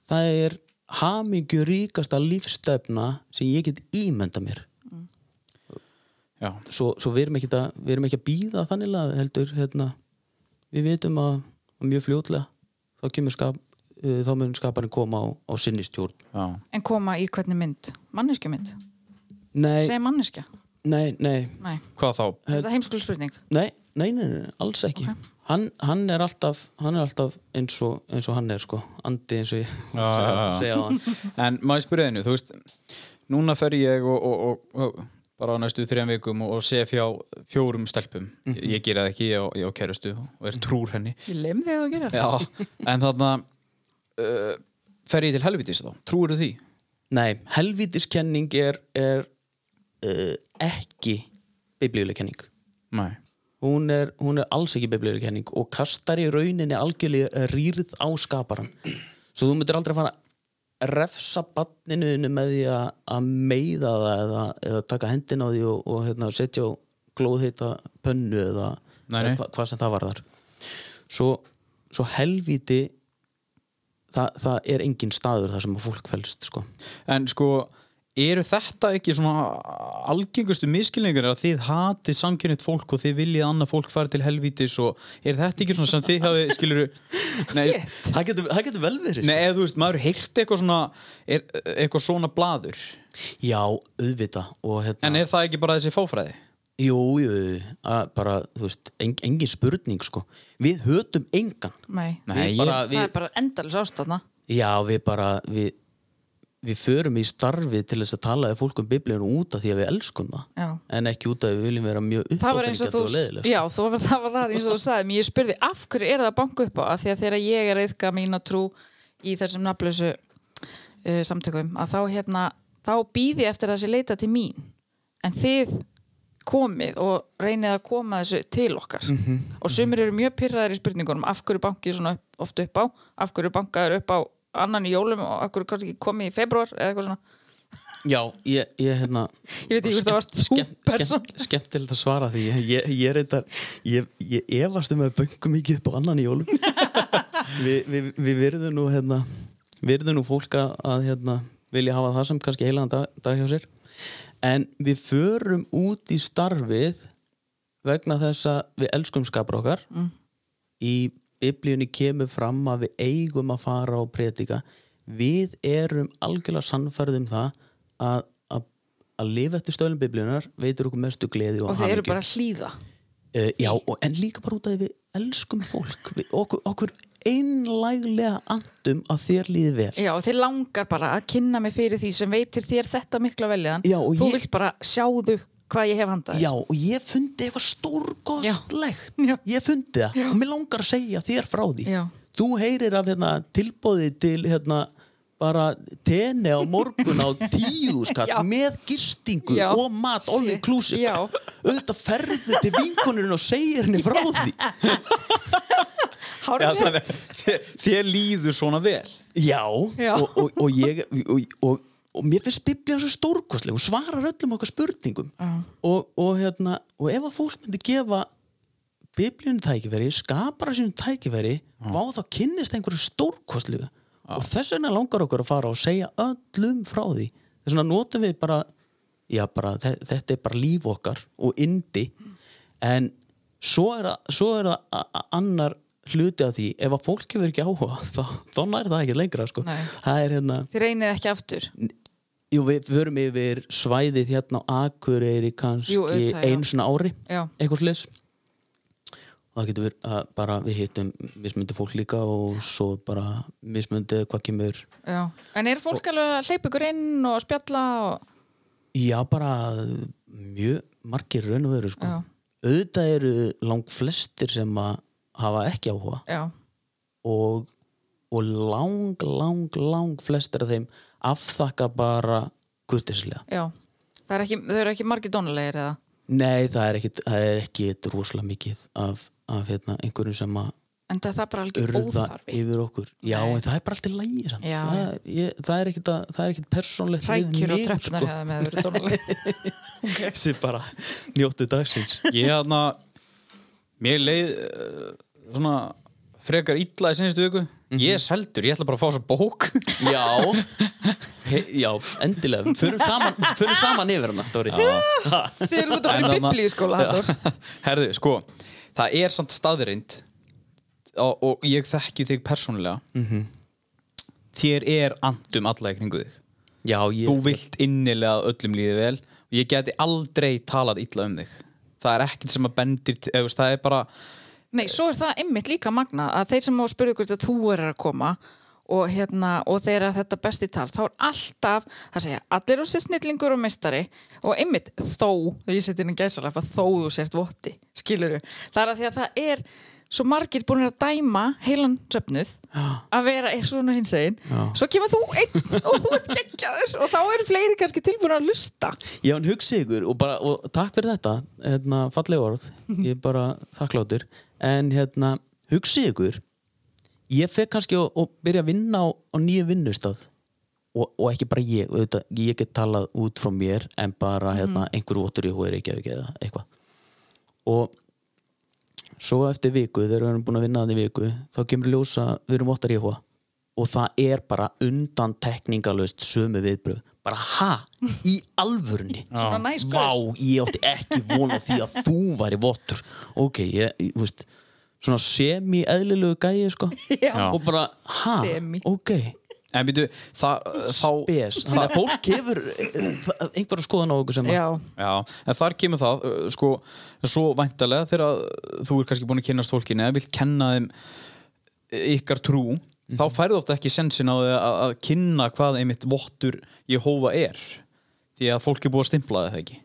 það er hamingju ríkasta lífstefna sem ég get ímynda mér. Já, svo, svo við erum ekki að, við erum ekki að býða þannig að heldur hérna, við vitum að, að mjög fljótlega þá kemur skap uh, þá mun skaparinn koma á, á sinni stjórn. Já, en koma í hvernig mynd, manneskju mynd Nei, segja manneskja, nei, nei, nei, hvað þá? er þetta heimskul spurning nei, nei, nei, nei alls ekki. Hann, hann er alltaf hann er alltaf eins og, eins og hann er sko. Andi eins og ég já. segja á hann. En maður spyrði hennu, þú veist núna fer ég og, og, og, og bara á næstu þrejum vikum og, og sé fjá fjórum stelpum, ég, ég gera það ekki ég á, ég á kærustu og er trúr henni. Ég lem þig að gera Já, en þarna uh, fer ég til helvitis þá, trúir því? nei, helvítiskenning er, er uh, ekki biblíuleg kenning. Hún er, hún er alls ekki biblíuleg kenning og kastar í rauninni algjörlega rýrð á skaparan svo þú myndir aldrei fara að refsa banninu með því að, að meiða það eða, eða taka hendin á því og, og hérna, setja á glóðheita pönnu eða, eða hva, hvað sem það var þar svo, svo helvíti það, það er engin staður þar sem að fólk fælst sko. en sko eru þetta ekki svona algengustu miskilningur að þið hatið samkynnið fólk og þið viljið annað fólk fara til helvítis og er þetta ekki svona sem þið hafið skiluru nei, það, getur, það getur vel verið nei, eða þú veist, maður heyrt eitthvað svona er, eitthvað svona blaður. Já, auðvita og, hérna, en er það ekki bara þessi fáfræði? Jú, jú, að bara, þú veist, en, engin spurning, sko. Við hötum engan. nei, Nei, við bara, það við, er bara endalis ástæðna já, við bara, við, við förum í starfi til þess að tala við fólk um biblíunum út af því að við elskum það Já. en ekki út af því að við viljum vera mjög það var eins og þú já, þú, það var það eins og þú sagði mér spurði af hverju er það að banka upp á? Því að þegar ég er eitthvað mín að trú í þessum nafnlösu uh, samtökum að þá hérna þá býði eftir að þessi leita til mín. En þið komið og reynið að koma þessu til okkar. Mhm. og sumir eru mjög pyrraðir í spurningunum af hverju bankið svona upp, oft upp á? Af hverju bankaður upp á annan í jólum og hverju kannski komið í februar eða eitthvað svona. Já, ég, ég hérna ég veit ekki hvort það varst þú person skemm, skemmtilegt að svara því. Ég, ég, reyndar, ég, ég efast um að böngum mikið upp á annan í jólum. Vi, við, við virðum nú hérna, virðum nú fólk að að, hérna, vilja hafa það sem kannski heilaðan dag, dag hjá sér. En við förum út í starfið vegna þess að við elskum skapar okkar mm. í biblíunni kemur fram að við eigum að fara og predika. Við erum algjörlega sannfærið um það að, að, að lifa eftir stöðlum biblíunar veitur okkur mestu gleði og, og þeir eru bara hlýða. Uh, já, og, en líka bara út af því við elskum fólk. Við, okkur, okkur einlæglega andum að þér líði vel. Já, og þeir langar bara að kynna mig fyrir því sem veitir þér þetta mikla og Þú ég- vilt bara sjáðu hvað ég hef handað Já, og ég fundi eitthvað stórkostlegt Já. Ég fundi það og mér langar að segja þér frá því Já. Þú heyrir af hérna, tilbóði til hérna, bara tenni á morgun á tíu Já. með gistingu Já. og mat all inclusive Já. auðvitað ferðu til vinkonurinn og segir henni frá því Já, Hárrétt. þannig að þér, þér líður svona vel Já, Já. Og, og, og ég og, og, og mér finnst biblíðan svo stórkostleg hún svarar öllum okkar spurningum. Og, og, hérna, og ef að fólk myndi gefa biblíun tækifæri skapara sínum tækifæri vá þá kynnist einhverju stórkostlega og þess vegna langar okkur að fara og segja öllum frá því. Þess vegna notum við bara, já, bara þe- þetta er bara líf okkar og indi en svo er það, er annar hluti af því ef að fólk hefur ekki áhuga þá, þá nær það ekki lengra sko. Það er hérna Þið reynið ekki aftur jú, við förum yfir svæðið hérna á Akureyri kannski einu svona ári Já. eitthvað slis og það getur verið að bara við hittum mismundi fólk líka og svo bara mismundi hvað kemur Já. En er fólk alveg að hleypa ykkur inn og spjalla og... já bara mjög margir raun og veru sko. Já. auðvitað eru lang flestir sem að hafa ekki áhuga Já, og, og lang, lang, lang flestir af þeim afþakka bara kurtislega. já Það er ekki, þau eru ekki margir dónulegir eða Nei, það er ekki, það er ekki rosalega mikið af, af hérna, einhverjum sem að En það er bara alveg óþarfi yfir okkur. Já, Nei. en það er bara alltaf lægi samt. Já. Það, er- ég, það er ekkit, að, það er ekkit persónlegt Rækjur og mig, tröppunar sko. hefða með að vera dónulegir Þessi bara njóttu dagsins. Ég hérna Mér leið uh, svona frekar illa í senstu viku. Ég er seldur, ég ætla bara að fá þessa bók. Já, He, já, endilega. Förum saman, förum saman yfir hana, Dóri. Þið eru út að En fara í þarna- biblíuskóla Halldór. Herðu, sko Það er samt staðrind og, og ég þekki þig persónulega. Þér er andum alla í kringu þig. Já, ég... Þú vilt innilega að öllum líði vel. Og ég geti aldrei talað illa um þig. Það er ekkert sem að bendir eða, Það er bara Nei, svo er það einmitt líka magna að þeir sem á spyrja ykkur að þú er að koma og, hérna, og þeir að þetta besti tal þá er alltaf, það segja, allir á sér snillingur og meistari og einmitt þó, þegar ég seti inn í gæsalaf að þó þú sért votti, skiluru það er að því að það er svo margir búin að dæma heilan söfnuð að vera er svona hins einn svo kemur þú einn og þú ert geggjaður og þá eru fleiri kannski tilbúin að lusta. Já, en hugsi ykkur og, bara, og takk fyrir þetta, hérna, fallega orð, ég er bara þakkláttur, en hérna, hugsi ykkur, ég fekk kannski að, að byrja að vinna á, á nýju vinnustað. Og, og ekki bara ég, auðvitað, ég get talað út frá mér en bara hérna, einhverju votur í hóður ekki eða eitthvað. Og svo eftir viku, þegar við erum búin að vinna þannig viku, þá kemur ljósa, við erum vottar í hóða og það er bara undan tekningalöst sömu viðbröð bara ha, í alvörni Svona næs vá, ég átti ekki vona því að þú væri vottur. Ok, ég, þú veist svona semi-eðlilegu gæi sko. Já. og bara, ha, Semi. ok. En býtu, það, þá spes, þannig að fólk hefur eh, einhverja skoðan á okkur sem Já, Já, en þar kemur það uh, sko, svo væntalega þegar þú er kannski búin að kynast fólkinu eða vilt kenna þeim uh, ykkar trú Mhm. þá færðu ofta ekki sensin á því að, að kynna hvað einmitt vottur Jehóva er því að fólk er búið að stimpla það ekki?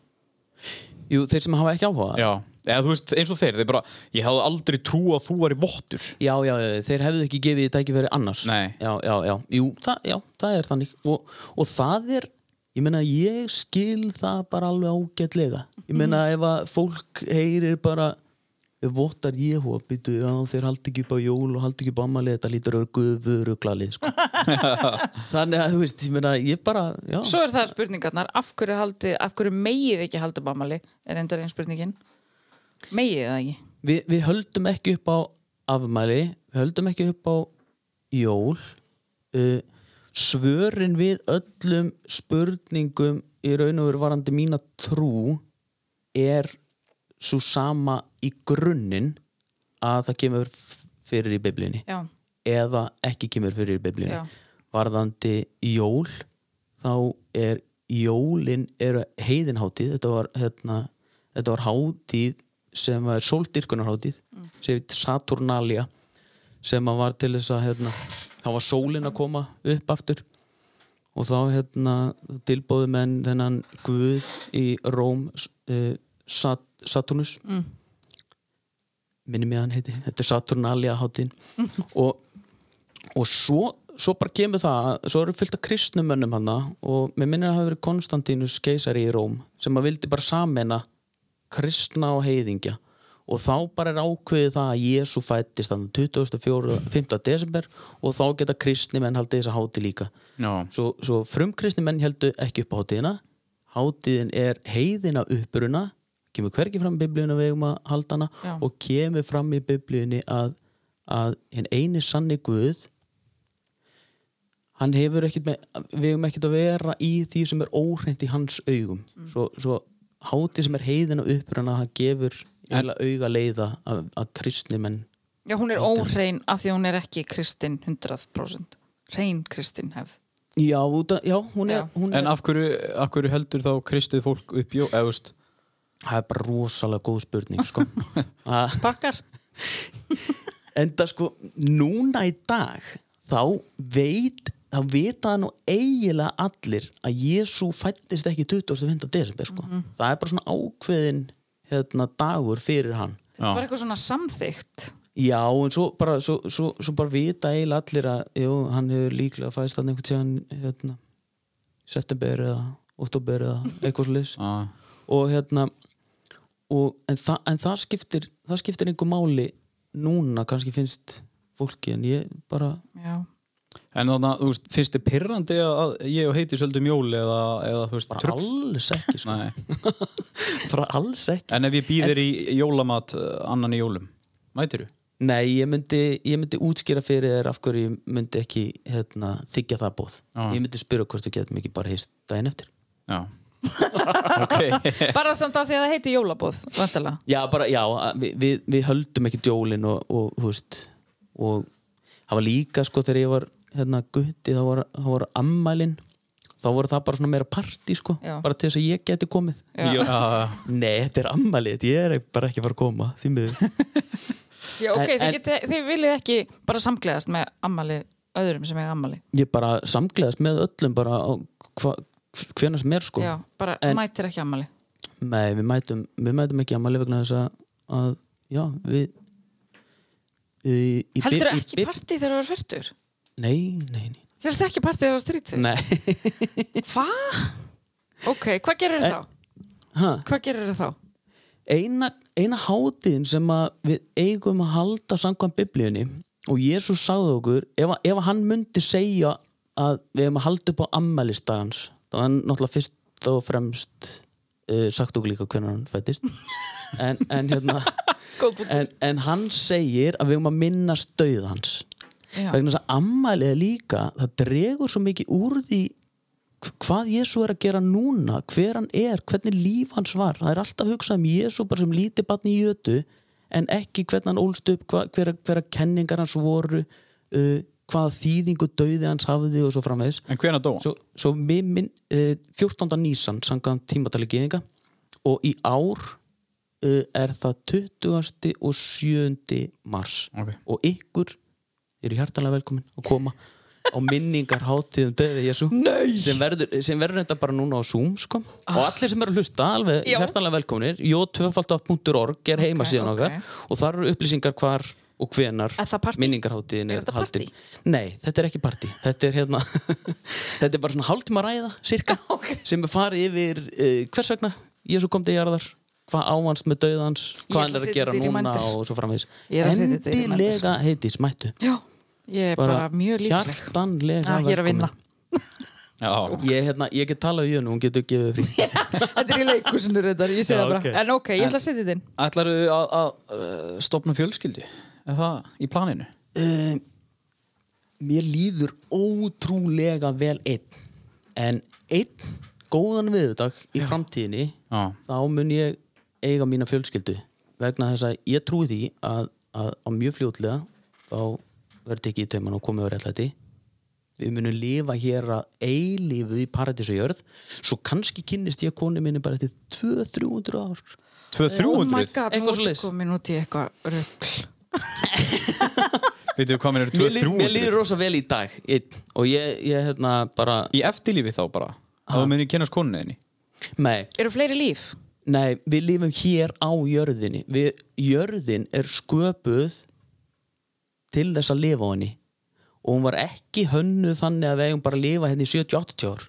Jú, þeir sem hafa ekki áhuga Já, eða þú veist eins og þeir, þeir bara ég hafði aldrei trú að þú væri vottur. Já, já, þeir hefðu ekki gefið því tækifæri annars. Nei. já, já, já, jú, það, já, það er þannig. Og, og það er ég meina, ég skil það bara alveg ágætlega. Ég meina, ef að fólk heyrir bara ef votar Jehova býtu, já, þeir haldi ekki upp á jól og haldi ekki upp á ammali, þetta lítur að guður og glalið, sko. Þannig að, þú veist, ég meina, ég bara já, Svo er það spurningarnar, af hverju, haldi, af hverju megið ekki halda bamali er endar einn spurningin. Megið það ekki? Vi, við höldum ekki upp á afmæli, við höldum ekki upp á jól. Uh, svörin við öllum spurningum í raun og veru varandi mína trú er svo sama í grunninn að það kemur fyrir í biblíunni Já, eða ekki kemur fyrir í biblíunni Já. varðandi jól þá er jólin er heiðinhátíð þetta var, hérna, þetta var hátíð sem var sóldyrkunarhátíð mm. sem heit Saturnalia sem var til þess að hérna, þá var sólin að koma upp aftur og þá hérna, tilbóðu menn þennan Guð í Róm uh, Sat Saturnus mm. minni mig að hann heiti þetta er Saturnalia hátíðin og, og svo, svo bara kemur það að- svo eru fyllt af kristnumönnum hana og mér minnir að það hafi verið Konstantínus keisari í Róm sem að vildi bara samena kristna og heiðingja og þá bara er ákveðið það að Jésu fættist þannig 24. 5. desember og þá geta kristni menn haldið þess að háti líka Já, svo, svo frumkristni menn heldur ekki upp á hátíðina hátíðin er heiðina uppruna kemur hvergi fram í biblíuna við eigum að halda hana Já. og kemur fram í biblíunni að, að hinn eini sanni Guð hann hefur ekkit með við eigum ekkit að vera í því sem er óhreint í hans augum. Svo, svo hátíð sem er heiðina uppruna það gefur eiginlega auga leiða að, að kristni menn Já hún er óhrein af því hún er ekki kristin 100% Hrein kristin hefð. Já, já, hún er, Já. hún er en af hverju, af hverju heldur þá kristið fólk upp eða veist það er bara rosalega góð spurning sko. Bakkar? enda sko núna í dag þá veit þá vita það nú eiginlega allir að Jésu fættist ekki 25. desember sko. það er bara svona ákveðin hérna, dagur fyrir hann Þetta var eitthvað svona samþygt já en svo bara, svo, svo, svo bara vita eiginlega allir að jú, hann hefur líklega fæðist hann einhvern tíðan hérna, september eða oktober eða eitthvað ah. og hérna og, en, þa en það skiptir það skiptir einhver máli núna kannski finnst fólki en ég bara Já En þannig að, þú veist, finnst þið pirrandi að ég og heiti söldum jól eða, eða þú veist, bara trugl? alls ekki sko. Nei. bara alls ekki En ef ég býðir í jólamat uh, annan í jólum, mætir þú? nei ég myndi, ég myndi útskýra fyrir þér af hverju ég myndi ekki hérna, þykja það bóð Já. ég myndi spyrja hvort þú getum ekki bara hist daginn eftir Já. Bara samt af því að það heiti jólabóð Vantilega já bara já við, við, við höldum ekki djólin og, og þú veist og það var líka sko þegar ég var hérna gutti þá var, þá var ammælin þá voru það bara svona meira partí sko Já. bara til þess að ég geti komið Já. Já. nei þetta er ammælið, ég er bara ekki fara að koma því miður Já ok, En- þið, geti, þið viljið ekki bara samgleðast með ammali öðrum sem er ammali ég bara samgleðast með öllum bara á hva, hvena sem er sko Já, bara En- mætir ekki ammali nei við mætum, við mætum ekki ammæli vegna þess að, já við í, í, Heldur í- ekki partí þegar þú er fyrtur? nei, nei, nei, Heldur ekki partí þegar þú er strítið? nei. Hvað? Ok, hvað gerir En- þá? Ha? Hvað gerir þá? eina, eina hátíðin sem við eigum að halda samkvæm biblíunni og Jésús sagði okkur ef, ef hann myndi segja að við eigum að halda upp á ammælistagans þá er hann náttúrulega fyrst og fremst uh, sagt okkur líka hvernig hann fættist en, en hérna en, en hann segir að við eigum að minnast dauð hans. Já. vegna þess að ammælið er líka það dregur svo mikið úr því hv- hvað Jésu er að gera núna hver hann er, hvernig líf hans var. Það er alltaf hugsað um Jésu bara sem lítið batn í jötu en ekki hvernig hann ólst upp, hver, hver kenningar hans voru uh, hvaða þýðingu dauði hans hafði og svo framvegis En hvena dó? svo, svo minn, uh, 14. nýsan sangan tímatali geðinga og í ár uh, er það 20. og 7. mars Ok. og ykkur ég er hjartanlega velkomin að koma á minningar hátíðum döði Jésu sem verður, sem verður þetta bara núna á Zoom sko. og allir sem eru að hlusta alveg Já. hjartanlega velkominir j2.org er heima síðan ok. okkar og þar eru upplýsingar hvar og hvenar minningarháttíðin Er er, þetta haldin. partí? Nei, þetta er ekki partí. Þetta er hérna þetta er bara svona hálftíma ræða cirka, Ok. sem er farið yfir uh, hvers vegna Jésu kom til jarðar hvað ávans með dauðans hvað hann er að að gera þetta í núna og svo framvegis. Að þetta í endilega heiti smættu Já, ég er bara, mjög líkleg. hjartanlega Já, ég er að vinna. ég, hérna, ég get talað við hennu, hún getur gefið frí. Þetta er í leikúsinu reyndar, ég það bara. ok. En ok, ég ætla að setja þetta inn. ætlaru að, að uh, stopna fjölskyldu? Er það í planinu? um, mér líður ótrúlega vel einn en einn góðan viðudag í framtíðinni Já. þá mun ég eiga mína fjölskyldu vegna þess að ég trúi því að, að á mjög fljótlega þá verður tekið í tauman og komið á réttlæti við munum lifa hér að eilífu í paradís og jörð svo kannski kynnist ég konu minni bara eftir 200-300 ár 200-300? Oh my god, Eitthvað nú svoleiðis. komin út í eitthvað rugl Veitu hvað mér eru mér, líð, 200-300? mér líður rosa vel í dag einn, og ég, ég hérna bara Í eftirlífi þá bara? Þá munið kynast konuninni? nei, Eru fleiri líf? Nei, við lifum hér á jörðinni við, Jörðin er sköpuð til þess að lifa á henni og hún var ekki hönnuð þannig að við eigum bara að lifa henni í 70-80 ár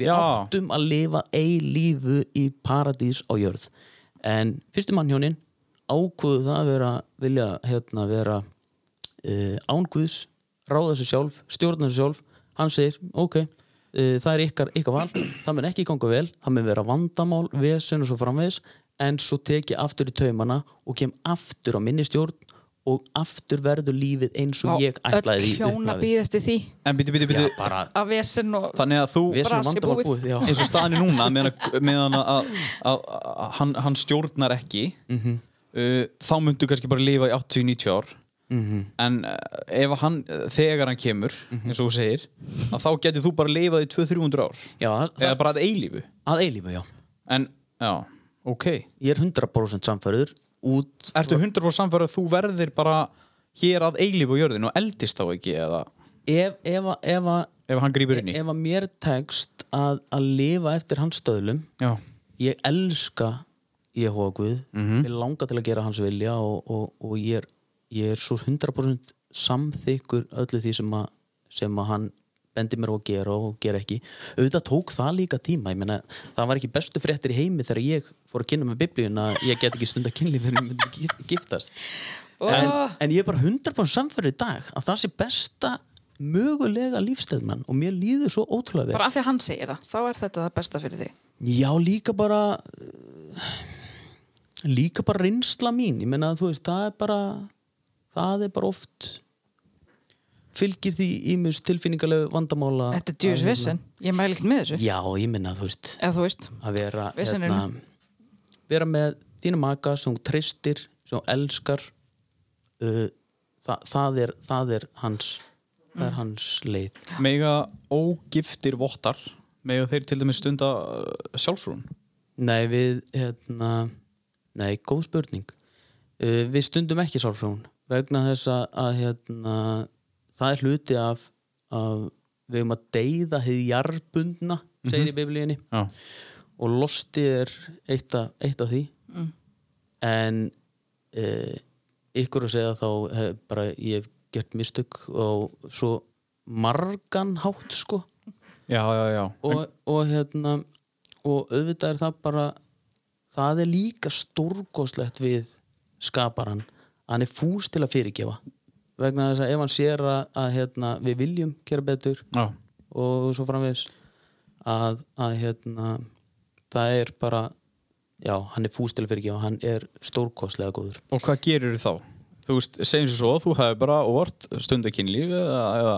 Við Já. áttum að lifa eilífu í paradís á jörð en fyrstu mannhjónin ákvöðu það að vera vilja hérna vera uh, ánguðs ráða sig sjálf, stjórna sig sjálf. Hann segir, ok, uh, það er ykkar, ykkar val, það mun ekki ganga vel. Það mun vera vandamál, vesen og svo framvegis. En svo tek ég aftur í taumana og kem aftur á minni stjórn og aftur verður lífið eins og ég ætlaði því Öll hjóna býð eftir því. En býtu, býtu, býtu Já, bara Að vesen og Þannig að þú vesen og Brasi vandamál búið. búið já. eins og staðan er núna meðan, meðan að, að, að, að hann, hann stjórnar ekki. Mhm. Uh, þá myndu kannski bara lifa í 80-90 ár. Mhm. en uh, ef hann, þegar hann kemur eins og þú segir, þá getur þú bara lifað í 200-300 ár. Já, eða bara að eilífu. Að eilífu, já. En, já, ok. Ég er 100% samfæður út Ertu 100% samfæður að þú verðir bara hér að eilífu á jörðinu og eldist þá ekki eða? Ef, ef, ef, ef hann grýpur inn í. ef að mér tekst að, að lifa eftir hans stöðlum Já, ég elska Jehova Guð. Mhm. ég langa til að gera hans vilja og, og, og ég, er, ég er svo 100% samþykkur öllu því sem að, sem að hann bendi mér á að gera og gera ekki. Auðvitað tók það líka tíma. Ég meina, það var ekki bestu fréttir í heimi þegar ég fór að kynna með biblíun að ég get ekki stunda kynlíf fyrir að myndi gif- giftast. En, Oh. en ég er bara 100% samfæður í dag að það sé besta mögulega lífstæðmann og mér líður svo ótrúlega vel. Bara af því að hann segir það Þá er þetta það besta fyrir þig. Já, líka bara líka bara reynsla mín. Ég menna að þú veist, það er bara það er bara oft fylgir því ímjöms tilfinningalegu vandamála Þetta er að, hérna- vesen. Ég mæli ekkert með þessu. Já, ég menna að þú veist Eða þú veist að vera Veseninu. vera með þínu maka sem hún treystir, sem hún elskar uh, það, það, er, það er hans það er hans leið. Mega ógiftir vottar mega þeir til dæmis stunda uh, sjálfsfrún Nei, við, hérna, nei, góð spurning. Uh, við stundum ekki sálfrón vegna þess að, að hérna, það er hluti af, af við um að deyða hið jarðbundna, segir í biblíunni, Já, og losti er eitt af, eitt af því. En uh, ykkur að segja þá hef, bara ég hef gert mistök og svo margan hátt, sko já, já, já. og, og hérna og auðvitað er það bara það er líka stórgóðslegt við skaparan að hann er fús til að fyrirgefa. Vegna þess að ef hann sér að, að hérna, við viljum gera betur já. og svo framvegis að, að hérna, það er bara já, hann er fús til að fyrirgefa. Hann er stórgóðslega góður. Og hvað gerir þá? Þú veist, segjum sér svo, þú hefur bara óvart stundakynlíf eða, eða,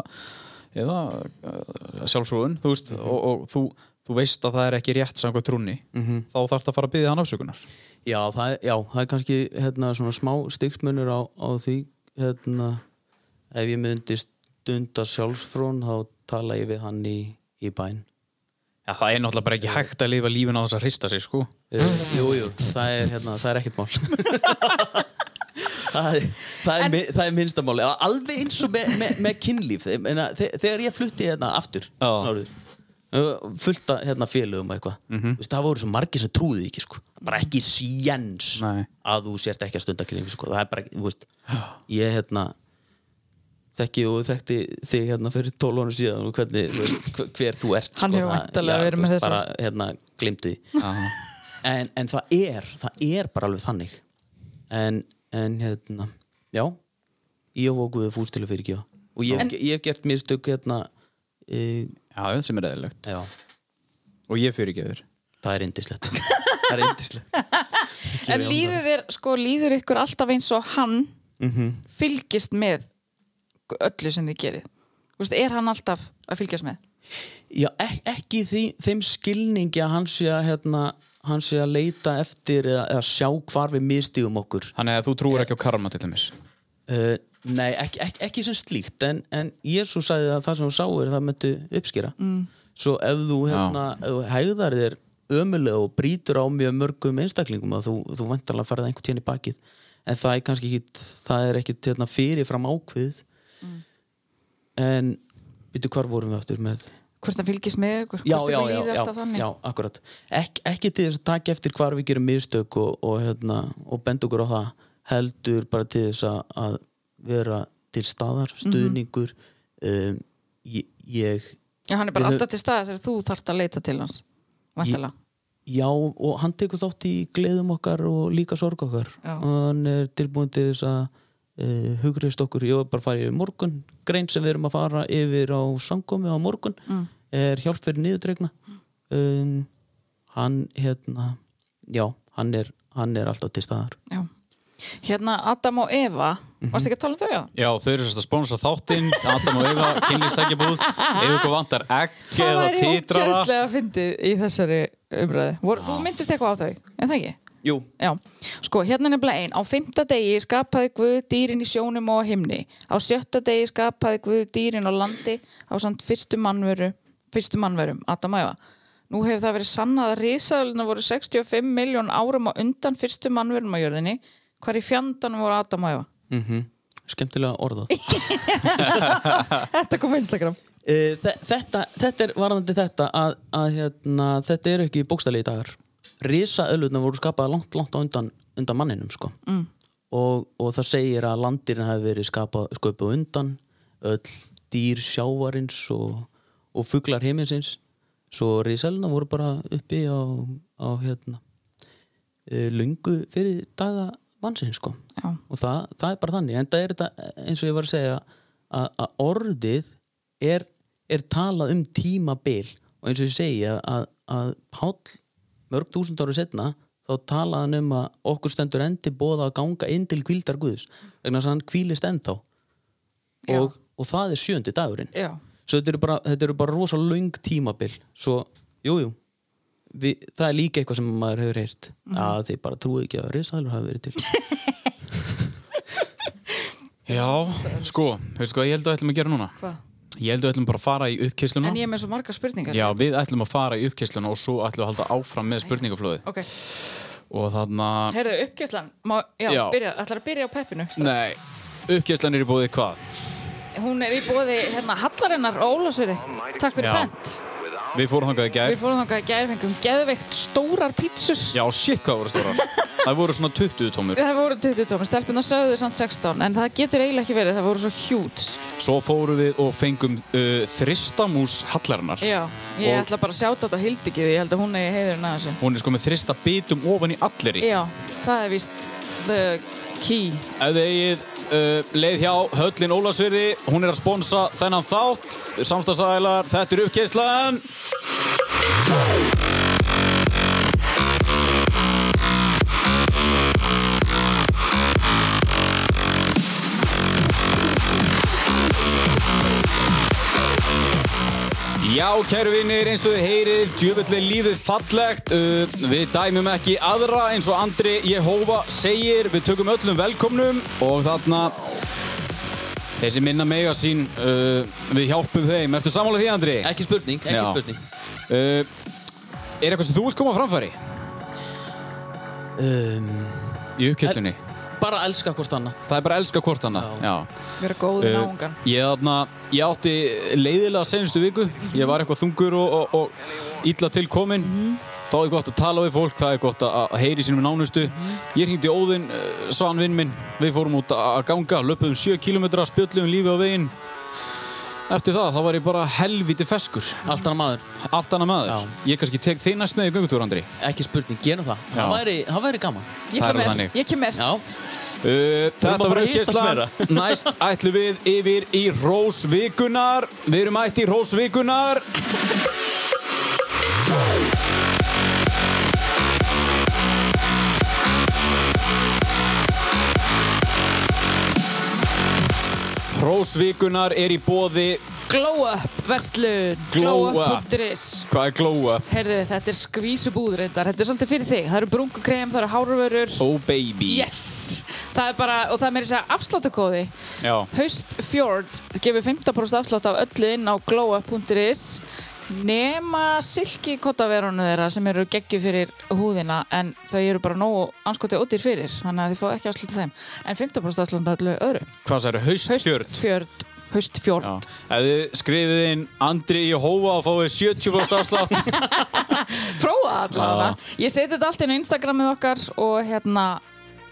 eða sjálfsfrúin, þú veist, og, og þú, þú veist að það er ekki rétt samkvæmt trúnni, þá þarf að fara að byggja hann afsökunar. já, það, er- já, það er kannski hérna, svona smá stigsmunur á, á því hérna, ef ég myndi stunda sjálfsfrón þá tala ég við hann í, í bæn Já, það er náttúrulega bara ekki hægt að lifa lífin á þess að hrista sig, sko. Uh, jú, jú, það er, hérna, það er ekkert mál það, er- það, er, En- mi- það er minnstamáli alveg eins og með, með, með kynlíf þegar ég flutti hérna aftur Já. Fullt af hérna félögum og eitthvað. Mhm. Vist, það voru svo margir sem trúði ekki sko. bara ekki séns að þú sért ekki að stunda kynlíf sko. það er bara, ekki- þú veist ég hérna þekki og þekkti þig hérna fyrir 12 ára síðan og hvernig, veist, hver, þú ert Hann sko, hefur já, verið með þessu. bara, hérna, glimtu því. En, en það er það er bara alveg þannig. En, en hérna já, ég og Guði fúst til að fyrirgefa og ég, hef gert mistök hérna e, Já, sem er eðlilegt. Já, Og ég fyrir ekki þér það er indislegt það er indislegt En líður þér, sko, líður ykkur alltaf eins og hann fylgist með öllu sem þið gerið? Þú veist, er hann alltaf að fylgjast með? Já, ek ekki í því, þeim skilningi að hann sé að, hérna, hann sé að leita eftir eða, eða sjá hvar við mistíðum okkur. Þannig að þú trúir ekki á karma til dæmis? uh, Nei, ekki, ekki, ekki sem slíkt en, en Jésu sagði að það sem þú sáir það myndi uppskýra mm. Svo ef þú, hérna, ef þú hegðar þér ömulega og brýtur á mjög mörgum einstaklingum að þú, þú vantarlega farið einhvern tíðan í bakið en það er kannski ekki það er ekki hérna, fyrirfram ákveð en byrju hvar vorum við aftur með Hvort hann fylgist með ykkur? já, Hvort já, líður já, alltaf þannig? já, akkurat Ek, ekki til þess að taka eftir hvar við gerum mistök og, og, hérna, og benda okkur á það heldur bara til þess að, að vera til staðar, stuðningur um, ég, Já, hann er bara alltaf til staða þegar þú þarft að leita til hans Væntalega já, og hann tekur þátt í gleðum okkar og líka sorg okkar Já. og hann er tilbúin til þess að uh, hugreist okkur, ég var bara að fara yfir morgun grein sem við erum að fara yfir á samkomi á morgun Mm. er hjálp fyrir niðurdregna um, hann hérna já, hann er, hann er alltaf til staðar Já. Hérna Adam og Eva Mhm. Varstu ekki að tala um þau? Já? Já, þau eru sérst að sponsa þáttinn Adam og Eva, kynlýstækjabúð Ef ykkur vantar Það eða væri titrara ógæðslega að fyndið í þessari umræði Vor, Þú myndist eitthvað á þau, en það ekki? Jú, Já, sko, hérna er nefnilega ein. Á fymta degi skapaði Guð dýrin í sjónum og á himni. Á sjötta degi skapaði Guð dýrin á landi á samt fyrstu mannveru, fyrstu mannverum, Adam og Eva. Nú hefur það verið sannað að risaðalina voru 65 miljón árum á undan fyrstu mannverum á jörðinni. Hvar í fjandanum voru Adam og Eva? mm skemmtilega orðað Þetta kom Instagram. Eh, þe- þetta, þetta er varðandi þetta að, að hérna, þetta eru ekki bókstæli í dagar risa öllutna voru skapaða langt, langt á undan, undan manninum sko. mm. og, og það segir að landirinn hafi verið skapað, sköpuð undan öll dýr sjávarins og, og fuglar heiminsins svo risalina voru bara uppi á, á hérna e, lungu fyrir daga mannsins sko. Já. og það, það er bara þannig. En það er þetta eins og ég var að segja að, að orðið er, er talað um tímabil. Og eins og ég segi að, að, Páll mörg túsund ára setna þá talaði hann um að okkur stendur endi bóða að ganga inn til kvíldar Guðs. Vegna þess að hann kvílist ennþá. Og, og það er sjöndi dagurinn. Já. svo þetta eru bara, bara rosa löng tímabil. Svo, jújú jú, við, það er líka eitthvað sem maður hefur heyrt að þið bara trúið ekki að risaðalur hafi verið til Já, sko, veistu hvað ég held að við ætlum að gera núna? Hvað? Ég held að við ætlum bara að fara í uppkeysluna En ég er með svo marga spurningar. Já, við ætlum að fara í uppkeysluna og svo ætlum við að halda áfram með spurningaflóði Ok, og þarna heyrðu, uppgjörslan. Má, já, Já. byrja, ætlar að byrja á peppinu. Nei, uppkeyslan er í búið hvað? Hún er í bóði hérna Hallarinnar og Ólafsverði. Takk fyrir Já. bent. Við fórum þangað í gær Við fórum þangað í gær, fengum geðveikt stórar pítsus. Já, shit hvað voru stórar Það voru svona 20 tómur Það voru 20 tómur, stelpuna sögðu samt 16, en það getur eiginlega ekki verið, það voru svo hjúts. Svo fórum við og fengum uh, þristamús hallarinnar Já, ég ætla bara að sjá þetta á Hildikið, ég held að hún eigi heiðurinn að þessu. Hún er sko með þrista bitum ofan í allir Já, það er víst the key. Ef þið eigið uh, leið hjá Höllin Ólasvirði Hún er að sponsa þennan þátt. Samstagsælar, þetta er uppkeyslan Já, kæru vinnir, eins og þið heyrið, djöfulli lífið fallegt. Uh, við dæmum ekki aðra eins og Andri Jehova segir. Við tökum öllum velkomnum og þarna þessi minna mega sín, uh, við hjálpum þeim. Ertu sammála því, Andri? ekki spurning, ekki Já. spurning Uh, er eitthvað sem þú vilt koma framfæri um, í uppkesslunni? Bara elska hvort annað. Það er bara að elska hvort annað. Já. Vera góð í Uh, náungan. ég, þarna, ég átti leiðilega senustu viku. Ég var eitthvað þungur og, og, og illa til kominn. Þá er gott að tala við fólk, það er gott að að heyri sínum nánustu. Ég hringdi í Óðinn, uh, svan vinn minn. Við fórum út að að ganga, löpum 7 km spjöllum lífi á veginn eftir það, þá var ég bara helviti feskur. Allt annað maður, allt annað maður, Já. ég kannski tek þig næst með í göngutúr Andri. Ekki spurning, gerum það. Já. Það væri, það væri gaman. Ég er kem þannig. ég kem. Já, Uh, þetta var uppkesslan Næst ætlum við yfir í Rósvikunar Við erum ætti í Rósvikunar Rósvikunar er í bóði Glow Up, vestlun. Glow Up. Glowup.is. Hvað er glóa? Heyrðu, þetta er skvísubúð reyndar. Þetta er svolítið fyrir þig. Það eru brungukrem, það eru háruvörur. Oh baby Yes! Það er bara, og það er meira þess að afsláttakóði. Já. Haust Fjord gefur 15% afslátt af öllu inn á glowup.is nema silki kottaverunu þeirra sem eru geggju fyrir húðina en þau eru bara nógu anskoti ódýr fyrir þannig að þið fá ekki afslátt af þeim. En 15% afslátt af öllu öðru. Hvað það eru? Haustfjörð. Haustfjörd Haustfjord Já. Ef þið skrifið inn Andri í hófa og fáið 70% afslátt. Prófa allavega. Ég seti þetta allt inn á Instagramið okkar og hérna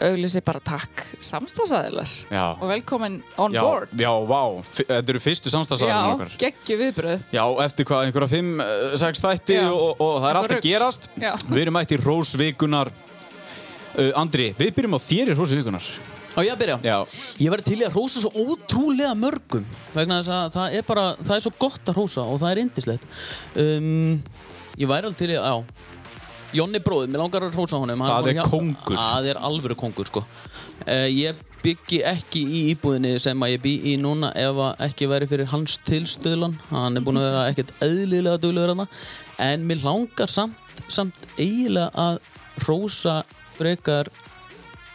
auglýsi bara takk samstagsæðilar Já. og velkomin on Já, board. já, vá, þetta eru fyrstu samstagsaðarinn okkar. geggju viðbröð Já, eftir hvað, einhverja 5-6 þætti Já. og, og það er allt að gerast. Já. Við erum mætt í Rósvikunar uh, Andri, við byrjum á þér í Rósvikunar á ég byrja? Já, Ég verði til í að hrósa svo ótrúlega mörgum vegna þess að það er bara, það er svo gott að hrósa og það er indislegt um, Ég væri alveg til í að, já Jonni bróðið, mér langar að hrósa honum hann Það er að hjálpa- kóngur. Það er alvöru kóngur, sko. Uh, Ég byggi ekki í íbúðinni sem að ég bý í núna ef að ekki væri fyrir hans tilstöðlan hann er búinn að vera ekkert eðlilega duglegur hana en mér langar samt, samt eiginlega að hrósa frekar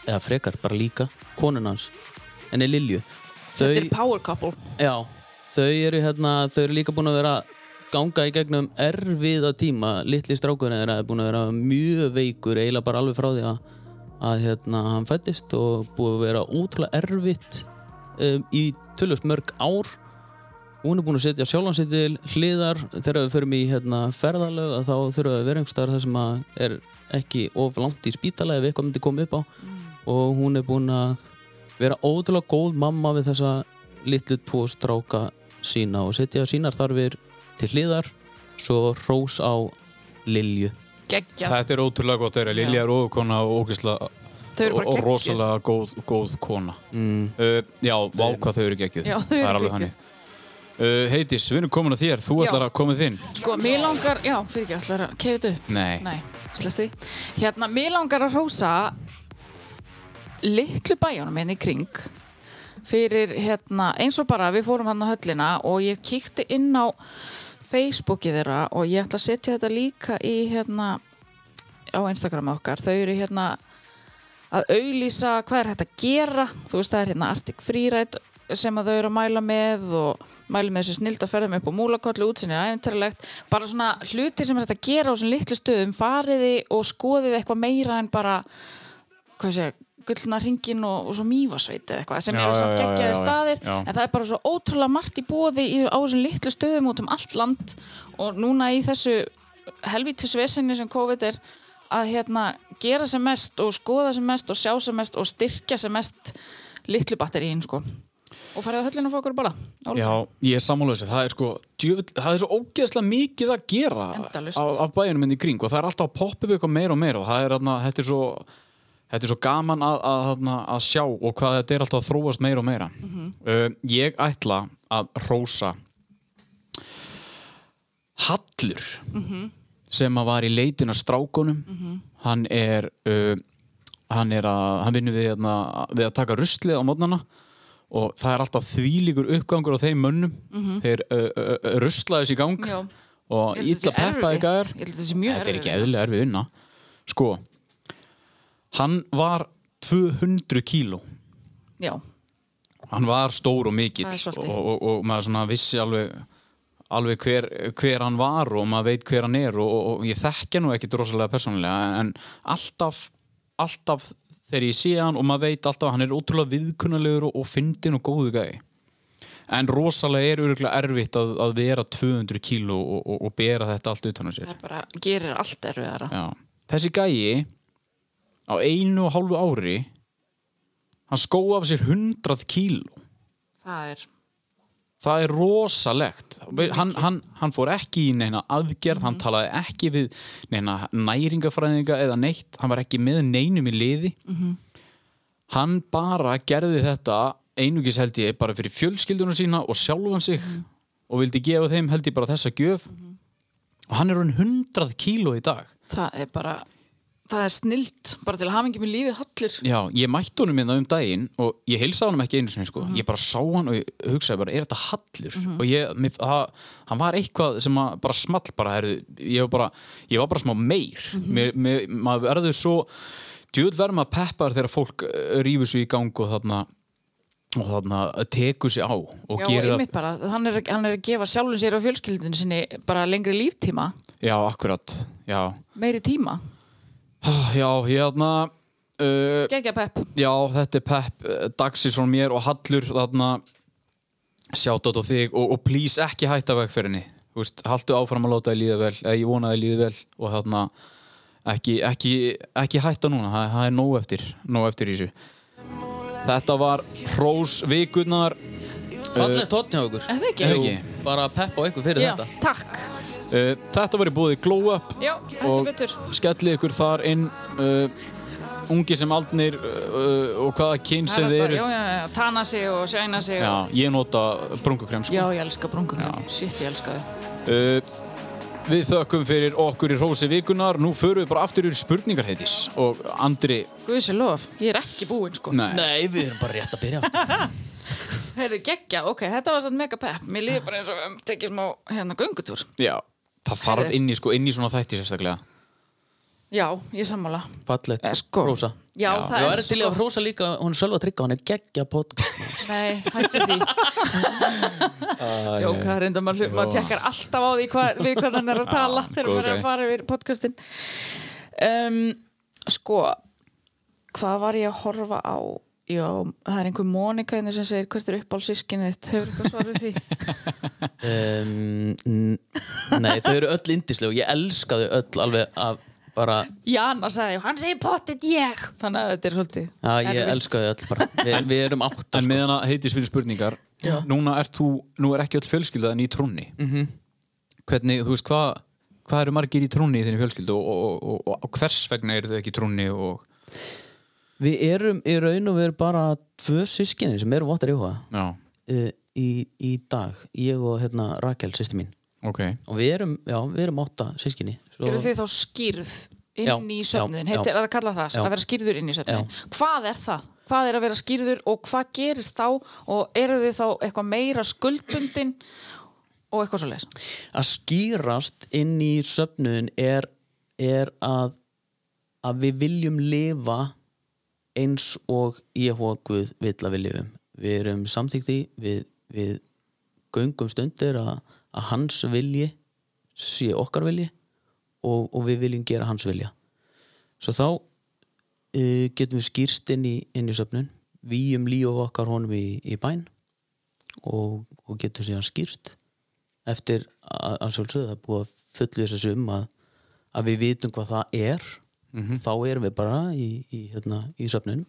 eða frekar bara líka konun hans henni Lilju. Þetta er power couple. Já, þau eru hérna þau eru líka búin að vera ganga í gegnum erfiða tíma. Litli strákurinn þeirra er búin að vera mjög veikur eiginlega bara alveg frá því að, að hérna, hann fættist og búið að vera ótrúlega erfitt um, í tölvöld mörg ár. Hún er búin að setja sjálfan sér til hliðar. Þegar við förum í hérna, ferðalög að þá þurfum við að vera einhver staðar þar sem er ekki of langt í spítala ef eitthvað myndi koma upp á. Og hún er búin að vera ótrúlega góð mamma við þessa litlu tvo stráka sína og setja sínar þarfir til hliðar svo hrós á Lilju. Geggja þetta er ótrúlega gott að vera. Lilja er ókona og og, rosalega góð, góð kona. Mm. uh, Já, vá hvað þau eru geggjuð. Já, þau Það eru er alveg geggjuð. uh, Heitis, við erum komin að þér, þú Já. ætlar að koma þinn. Sko, mér langar, já, fyrir ekki, ætlar að kefa þetta upp. Nei, Nei, slepp því. Hérna, mér langar að hrósa litlu bæjónum hérna í kring fyrir hérna, eins og bara við fórum hann á höllina og ég kíkti inn á Facebookið þeirra og ég ætla að setja þetta líka í hérna á Instagram okkar, þau eru hérna að auglýsa hvað er hægt að gera. Þú veist það er hérna Arctic Freeride sem að þau eru að mæla með og mæla með þessu snild að ferðum upp á múlakollu útsinnið æfintarlegt, bara svona hluti sem er hægt að gera á þessum litlu stöðum fariði og skoðið eitthvað meira en bara hvað sé, gullna ringin og, og svo mývasveit eða eitthvað sem Já, eru svona geggjaði staðir Já. en það er bara svo ótrúlega margt í bóði í, á þessum litlu stöðum út um allt land. Og núna í þessu helvítis vesenni sem COVID er að hérna gera sem mest og skoða sem mest og sjá sem mest og styrkja sem mest litlu batteríin sko. Og farið á höllinu og fá okkur bara Já, ég er sammála þessu, það er sko djöfull, það er svo ógeðslega mikið að gera af, af bæjunum inn í kring og það er alltaf að poppa upp eitthvað meira og meira og það er, þetta er svo þetta er svo gaman að, að, að, að sjá og hvað þetta er alltaf að þróast meira og meira. Uh, ég ætla að rósa Hallur sem að var í leitin að strákunum. Hann er uh, hann er að, hann vinnur við, hérna, við að taka ruslið á mótnana og það er alltaf þvílíkur uppgangur á þeim mönnum. Þeir uh, þessi í gang Já. og sé peppa ykkar þetta er ekki eðlilega erfið vinna. Sko hann var 200 kíló. Já, hann var stór og mikill og, og, og maður vissi alveg alveg hver, hver hann var og maður veit hver hann er og, og, ég þekkja nú ekki rosalega persónulega en, alltaf alltaf þegar ég sé hann og maður veit alltaf að hann er ótrúlega viðkunnalegur og, og fyndin og góðu gæi. En rosalega er örgulega erfitt að, að vera 200 kíló og, og, og bera þetta allt utan á sér. Það bara gerir allt erfiðara. Já. þessi gæi á einu og hálfu ári hann skó af sér 100 kíló. Það er það er rosalegt. Hann, hann, hann fór ekki í neina aðgerð hann talaði ekki við neina næringafræðinga eða neitt hann var ekki með neinum í liði. Hann bara gerði þetta einugis held ég bara fyrir fjölskyldunum sína og sjálfan sig og vildi gefa þeim held ég bara þessa gjöf. Og hann er hann 100 kíló í dag. Það er bara það er snilt, bara til að hafa ekki með lífið hallur. Já, ég mætti honum hérna um daginn og ég heilsaði honum ekki einu sinni sko. ég bara sá hann og hugsaði bara, er þetta hallur? og ég, mér, það, hann var eitthvað sem að bara small bara, heru, ég, var bara ég var bara smá meir. Mér, mér, maður verður svo maður peppar þegar fólk eh, rífur svo í gang og þarna og þarna tekur sig á og Já, einmitt bara, hann er, hann er að gefa sjálfum sér og fjölskyldinu sinni bara lengri líftíma, já, akkurat. Já, meiri tíma já, hérna uh, Gekja pepp. Já, þetta er Pep uh, Dagsins frá mér og Hallur þarna. Sjátt á þig og, og please ekki hætta vegferðinni Þú veist, haltu áfram að láta þið líða vel eða ég vona að þið líði vel og þarna ekki, ekki, ekki hætta núna. Það, það er nóg eftir, nóg eftir í þessu. Þetta var Er það ekki? Er Jú, ekki? Bara pepp á ykkur fyrir Já, þetta. takk Þetta var í búið Glow Up Já, og betur. skellið ykkur þar inn uh, ungi sem aldnir uh, og hvaða kyn sem þið er eru. tana sig og sjæna sig Já, og... ég nota brungukrem sko. já, ég elska brunkum Shit, ég elska Uh, við þökkum fyrir okkur í Rósi vikunar nú förum við bara aftur yfir spurningar heitis og Andri. Guðs er lof, ég er ekki búinn sko. Nei, Nei, við erum bara rétt að byrja aftur. Heyrðu, geggja, ok, þetta var satt mega pepp. Mér líður bara eins og um, tekið smá hérna göngutúr já, það þarf inn í, sko, inn í svona þætti sérstaklega. Já, ég sammála. Fallegt, Eh, sko. Rósa Já, Já. það er til í að Rósa líka, hún er sjálf að tryggja, hún er geggja podcast. Nei, hættu því. Jók, það er enda maður, maður tekkar alltaf á því hva, við hvað hann er að tala þegar maður er að fara yfir podcastin um, Sko hvað var ég að horfa á Já, það er einhver Mónika hérna sem segir hvert er uppáld sískinni þitt hefur eitthvað svarið því um, Nei, þau eru öll indisleg og ég elska þau öll alveg af bara, Jana sagði, hann segir pottit ég þannig að þetta er svolítið já, ég erfitt. elska þau öll bara Vi, Við erum átta en sko. meðan að heitis fyrir spurningar núna er þú, nú er ekki öll fjölskyldaðin í trúnni -hmm. hvernig, þú veist, hvað hvað eru margir í trúnni í þinni fjölskyldu og, og, og, og, og hvers vegna eru þau ekki í trúnni og, Við erum í raun og veru bara tvö sískinni sem eru vottar í huga já, uh, í, í dag, ég og hérna Rakel, sýsti mín ok og við erum, já, við erum átta sískinni Svo, Eru þið þá skýrð inn í já. Heitir það að kalla það, Já. að vera skýrður inn í söfnuðin? Hvað er það? Hvað er að vera skýrður og hvað gerist þá og eru þið þá eitthvað meira skuldbundin og eitthvað svo leis? að skýrast inn í söfnuðin er, er að að við viljum lifa eins og Jehova Guð vill að við lifum. Við erum samþykti við, við göngum stundir að, að hans vilji sé okkar vilji og, og við viljum gera hans vilja. Svo þá uh, getum við skýrst inn í, inn í söfnun víum líf okkar honum í, í bæn og, og getum síðan skýrst eftir að, að er búið að fullu um að, að við vitum hvað það er þá erum við bara í, í, hérna, í söfnunum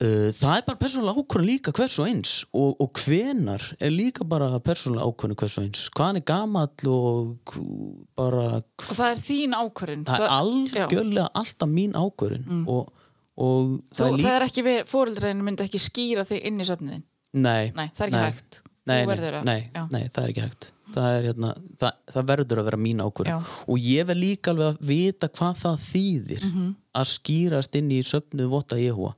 Uh, það er bara persónulega ákvörðun líka hvers og eins og, og hvenar er líka bara persónulega ákvörðun hvers og eins hvaðan er gamall og bara Og það er þín ákvörðin. það er Já. algjörlega alltaf mín ákvörðun og, og Þú, það er líka það er ekki við, fóreldræðinu myndi ekki skýra þig inn í söfnuðin. nei, Nei, það er ekki hægt. Þú nei, að- nei, já. nei, það er ekki hægt það, er, hérna, það, það verður að vera mín ákvörðun. Og ég verð líka alveg að vita hvað það þýðir Mhm. að skýrast inn í söfnuð votta Jehova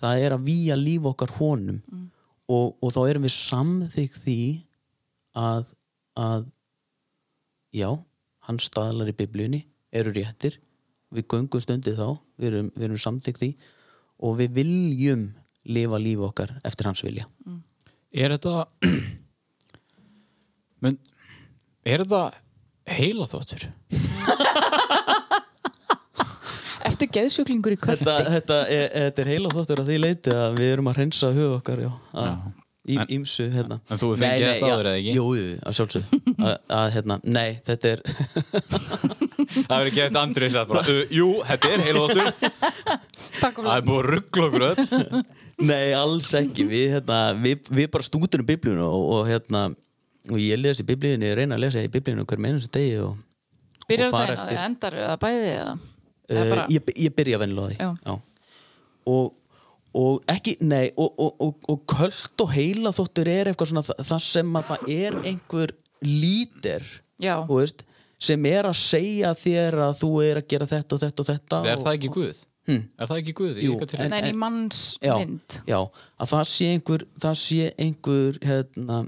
það er að víja líf okkar honum. Mm. og, og þá erum við samþykk því að, að já, hans staðlar í biblíunni eru réttir. Við göngum stundið þá við erum, við erum samþykk því. Og við viljum lifa líf okkar eftir hans vilja. Er þetta Men Er þetta heila þóttur? Er Ertu geðsjúklingur í kvöldi? þetta, þetta, er, þetta er heila þóttur að því leiti að við erum að hreinsa hug okkar já, að, í, En- ímsu hérna. en þú fengið þetta já, áður, eða ekki? Jú, jú, að sjálfsög að, að hérna, nei, þetta er Það verður ekki eftir Andri satt bara uh, Jú, þetta er heilóttur Takk Það er búið að ruggla okkur öll Nei, alls ekki við, hérna, við, við bara stúdunum biblíunu og, og hérna og ég les í biblíunni, ég reyna að lesa í biblíunu hver meinustu degi og, Byrjar og fara þetta eina, eftir endar eða bæði eða? Eða uh, bara, ég, ég byrja vennilega á því. Og, og ekki, nei og, og, og, og köld og heila þóttur er eitthvað svona það, það sem að það er einhver lítir þú veist, sem er að segja þér að þú er að gera þetta og þetta og þetta Er og, það ekki Guð? Er það ekki Guð? í Jú, tilfelli? en- Nei, í manns já, mynd. já, að það sé einhver það sé einhver hérna,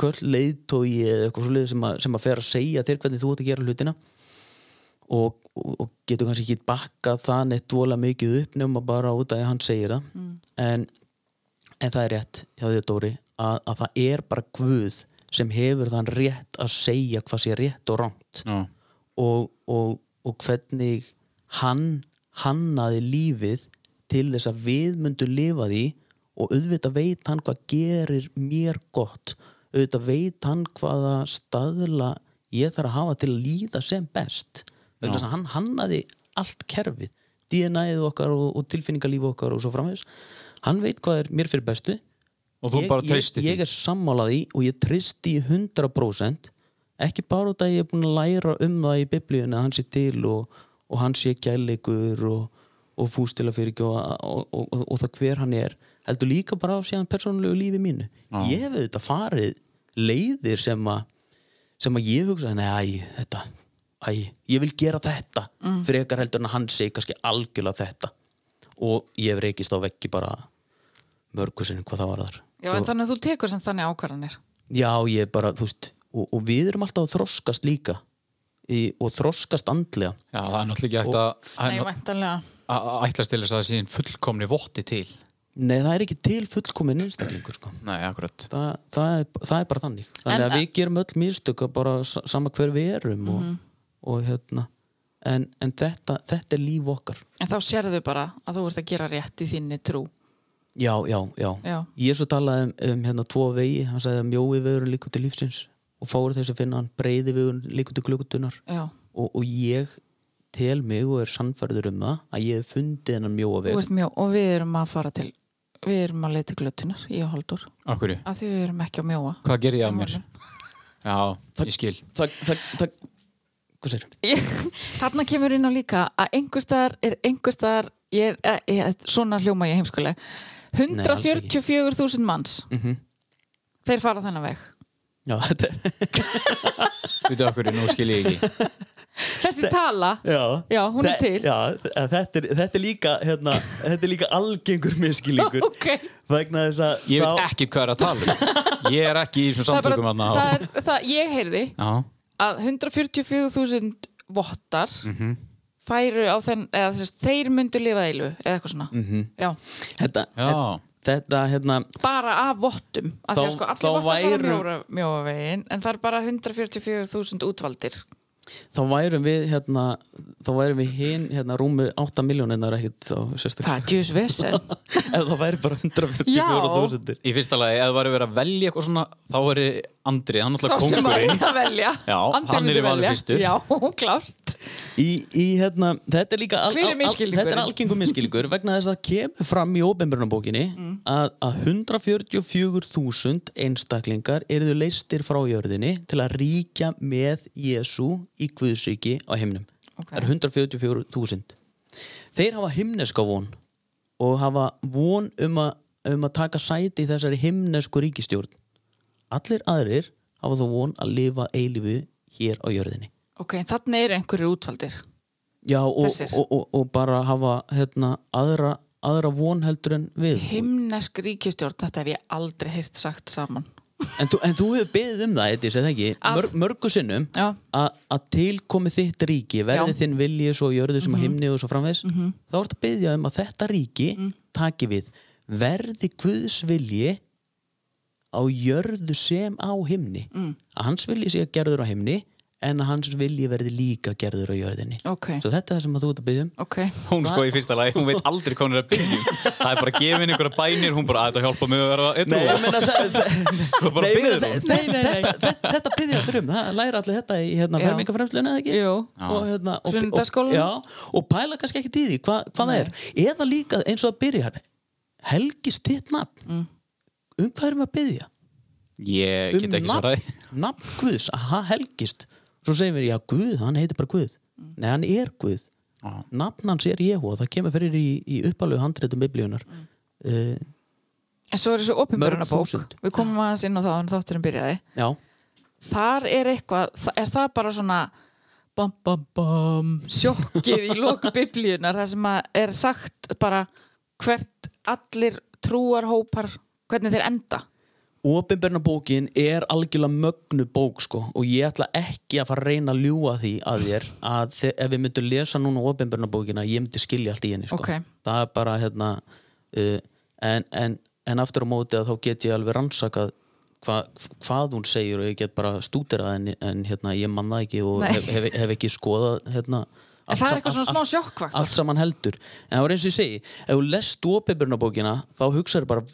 köll leiðtói eða eitthvað svoleið sem, að- sem að fer að segja þér hvernig þú ert að gera hlutina. Og, og, og getur kannski ekki bakkað það neitt dvola mikið upp nema bara út af að hann segir það. En, en það er rétt hjá því Dóri að, að það er bara Guð sem hefur þann rétt að segja hvað sé rétt og ránt Já. og, og, og hvernig hann hannaði lífið til þess að við myndum lifa því og auðvitað veit hann hvað gerir mér gott auðvitað veit hann hvaða staðla ég þarf að hafa til að líða sem best. Þess að hann hannaði allt kerfið DNA-ið okkar og, og tilfinningalíf okkar og svo framvegs hann veit hvað er mér fyrir bestu. Og þú ég, bara treystir ég, ég því? er sammálaði og ég tristi í 100% ekki bara út að ég er búin að læra um það í biblíunni að hann sé til og, og hann sé gæleikur og, og fústila fyrir og, og, og, og það hver hann er heldur líka bara af síðan persónulegu lífi mínu. Ég hef auðvitað farið leiðir sem að sem að ég hugsa, nei, þetta æ, ég vil gera þetta mm. frekar heldur en að hann segi kannski algjörlega þetta. Og ég hef reykist á veggi bara mörgusinu hvað það var þar. Já, en þannig að þú tekur sem þannig ákvarðanir. Já, ég bara, þú veist og, og við erum alltaf að þroskast líka í, og þroskast andlega. Já, það er náttúrulega ekki hægt að ætlast til þess að það sé fullkomni votti til Nei, það er ekki til fullkomin einstaklingur sko. Nei, akkurat Þa, það, er, það er bara þannig Þannig En- að við gerum öll mistök að bara sa- sama hver við erum og, Mhm. og hérna en, en þetta, þetta er líf okkar En þá sérðu bara að þú ert að gera rétt í þinni trú. Já, já, já, Já. Ég svo talaði um, um hérna tvo vegi hann sagði að mjói vegurinn líkur til lífsins og fáur þess að finna hann breiði vegurinn líkur til klukkutunar Já. og, og ég tel mig og er sannfærður um það að ég hef fundið hennan mjóa Þú veg ert mjó og við erum að fara til við erum að leita glötunar, ég og Haldur Akkurri, að því við erum ekki að mjóa. Hvað gerði ég af mér? Já, ég skil. Það, það, það, hvað segir? Ég- Þarna kemur inn á líka að einhverstaðar er einhverstaðar ég, er, ég, ég, svona hljóma ég heimskuleg 144.000 manns. Mhm. þeir fara þennan veg. Já, þetta er Veitu akkurri, nú skil ég ekki þessi tala, Já, Já, hún er til. Já, þe- þetta er, þetta er líka hérna, þetta er líka algengur miskilningur ok. Vegna þess að Ég þá- veit ekkit hvað er að tala um. Ég er ekki í þessum það er bara, samtökum þarna. á- það er, það, ég heyrði Já, að 144.000 vottar Mhm. færu á þenn eða þess, þeir myndu lifa eilu eða eitthvað svona. Mhm. Já, þetta, Já. þetta hérna bara af vottum af því að Þá- sko þá allir vottar fara væru- mjóra, mjóa veginn en það er bara 144.000 útvaldir þá værum við hérna þá værum við hinn hérna rúmu 8 miljónir ekkert þá sérstaklega. Það er djús vesen. Ef það væri bara 144.000 Í fyrsta lagi, ef það væri verið að velja eitthvað svona þá er Andri, hann er maður kongurinn er að velja. Já, Andri hann er í velja. fyrstur. Já, klárt. Í, í hérna, þetta er líka al, al, al, þetta er algengum miskilningur vegna þess að kemur fram í óbemburnabókinni Mm. að, að 144.000 einstaklingar eruðu leistir frá jörðinni til að ríkja með Jésu í Guðsríki á himnum. Ok. það er 144.000 þeir hafa himneska von og hafa von um að, um að taka sæti í þessari himnesku ríkistjórn allir aðrir hafa þó von að lifa eilifu hér á jörðinni. Ok, þannig er einhverjir útvaldir. Já, og, og, og, og bara hafa hérna, aðra, aðra von heldur en við. Himnesk ríkistjórn, þetta hef ég aldrei heyrt sagt saman en, þú, en þú hefur beðið um það, Edís, eða ekki Mör, mörgu sinnum að tilkomi þitt ríki verði Já. þinn vilji svo jörðu sem að himni og svo framvegs þá ertu að beðja um að þetta ríki taki við. Verði Guðs vilji á jörðu sem á himni. Að hans vilji sé að gerður á himni en að hans vilji verði líka gerður á jörðinni. Ok. svo þetta er það sem að þú ert að byggja um. Ok. Hún sko í fyrsta lagi, hún veit aldrei hvað hún er að byggja Það er bara að gefa henni einhverja bænir Hún bara, að þetta hjálpa mig að vera einn Nei, ég meina það, það, Hvað bara nei, ég meina biður það- hún? Nei, nei, nei. þetta, þetta, þetta byggja allir um. Það læra allir þetta í hérna, Já. fermingafremslunni eða ekki? Og, hérna, og, og, Sunnudagsskólanum. já, og pæla kannski ekki í því hva, hvað það er. Eða líka eins og að byrja helgist þitt nafn. Mm. um hvað erum við að byggja Ég get ekki svaraði nafn, nafn Guðs, að það helgist svo segir við, já Guð, hann heitir bara Guð Mm. nei, hann er Guð Já. nafn hans er Jehu og það kemur fyrir í, í uppalegu handreitum biblíunar Mm. uh, en svo er þessu þúsund. við komum aðeins inn á það en þátturinn byrjaði já, þar er eitthvað, er það bara svona bam bam bam sjokkið í loku biblíunar það sem að er sagt bara hvert allir trúarhópar hvernig þeir enda Opinbernabókin er algjörlega mögnu bók sko og ég ætla ekki að fara að reyna að ljúga því að þér að ef við myndum lesa núna opinbernabókina ég myndi skilja allt í henni sko Ok. það er bara hérna uh, en, en, en aftur á móti að þá get ég alveg rannsakað hva, hvað hún segir og ég get bara stúderað en, en hérna ég man það ekki og hef, hef, hef ekki skoðað hérna En það er eitthvað svona smá sjokkvaktor. allt saman heldur en það var eins og ég segi, ef þú lest opinbernabókina þá hugsaður bara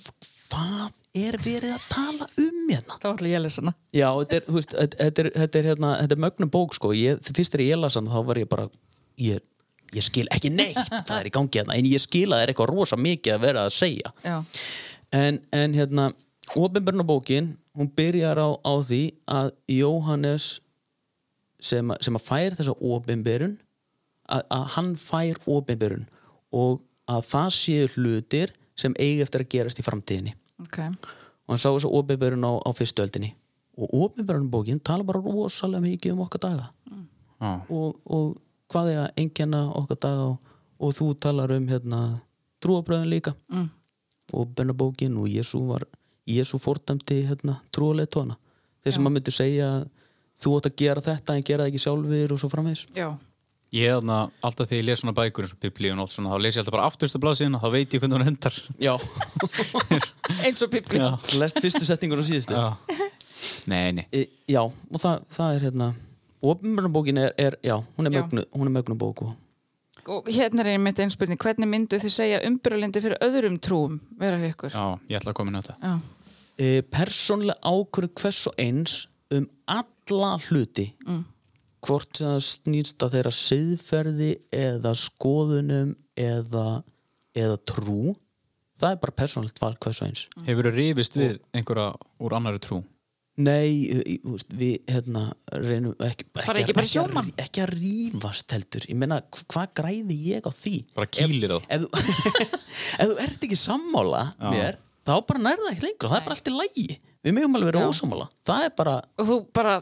hvað er verið að tala um hérna? Þá ætla ég að lesa hana. Já, þetta er, veist, þetta er, þetta er, hérna, þetta er mögnum bók sko. Ég, fyrst þegar ég las hann þá var ég bara ég, ég skil ekki neitt. Það er í gangi hérna, en ég skil að það er eitthvað rosa mikið að vera að segja. Já, en, en hérna, ofinbernabókin hún byrjar á, á því að Jóhannes sem, að- sem að fær þessa ofinberun að, að hann fær ofinberun og að það séu hlutir sem eigi eftir að gerast í framtíðinni. Ok. Og hann sá þessu ofinberun á, á fyrstu öldinni. Og ofinberunbókin tala bara rosalega mikið um okkar daga. Já. og, og hvað er að engjanna okkar daga og, og þú talar um hérna, trúabröðin líka. Mm. og bennabókin og Jésu var Jésu fordæmdi hérna, trúaleitóna þeir sem að myndi segja að þú átt að gera þetta en gera það ekki sjálfur og svo framvegis. Já, Ég er þarna, alltaf þegar ég les svona bækur eins og biblíun og allt svona, þá les ég alltaf bara afturstu blaðsíðina, þá veit ég hvernig hún endar Já, eins og biblíu Já. lest fyrstu setningur og síðustu Já. Nei, nei e, Já, og það, það er hérna Opinbjörnabókin er, er, já, hún er Já. mögnu, hún er mögnu bók og og hérna er einmitt einn spurning hvernig myndu þið segja umbyrjulindi fyrir öðrum trúum vera við ykkur Já, ég ætla að koma inn á þetta já, e, persónlega ákvörðu hvers og eins um alla hluti mm. Hvort sem það snýst á þeirra siðferði eða skoðunum eða, eða trú. Það er bara persónlegt val hvers og eins. Hefur þú rifist við einhverja úr annari trú? Nei, við hérna reynum ekki, ekki að- sjómann? ekki að rífast heldur. Ég meina, hv- hvað græði ég á því? Bara kýlir þá ef þú, ef þú ert ekki sammála Já. mér, þá bara nærða ekki lengur. Og það er bara allt í lægi, við mögum alveg vera Já. ósammála. Það er bara, og þú bara,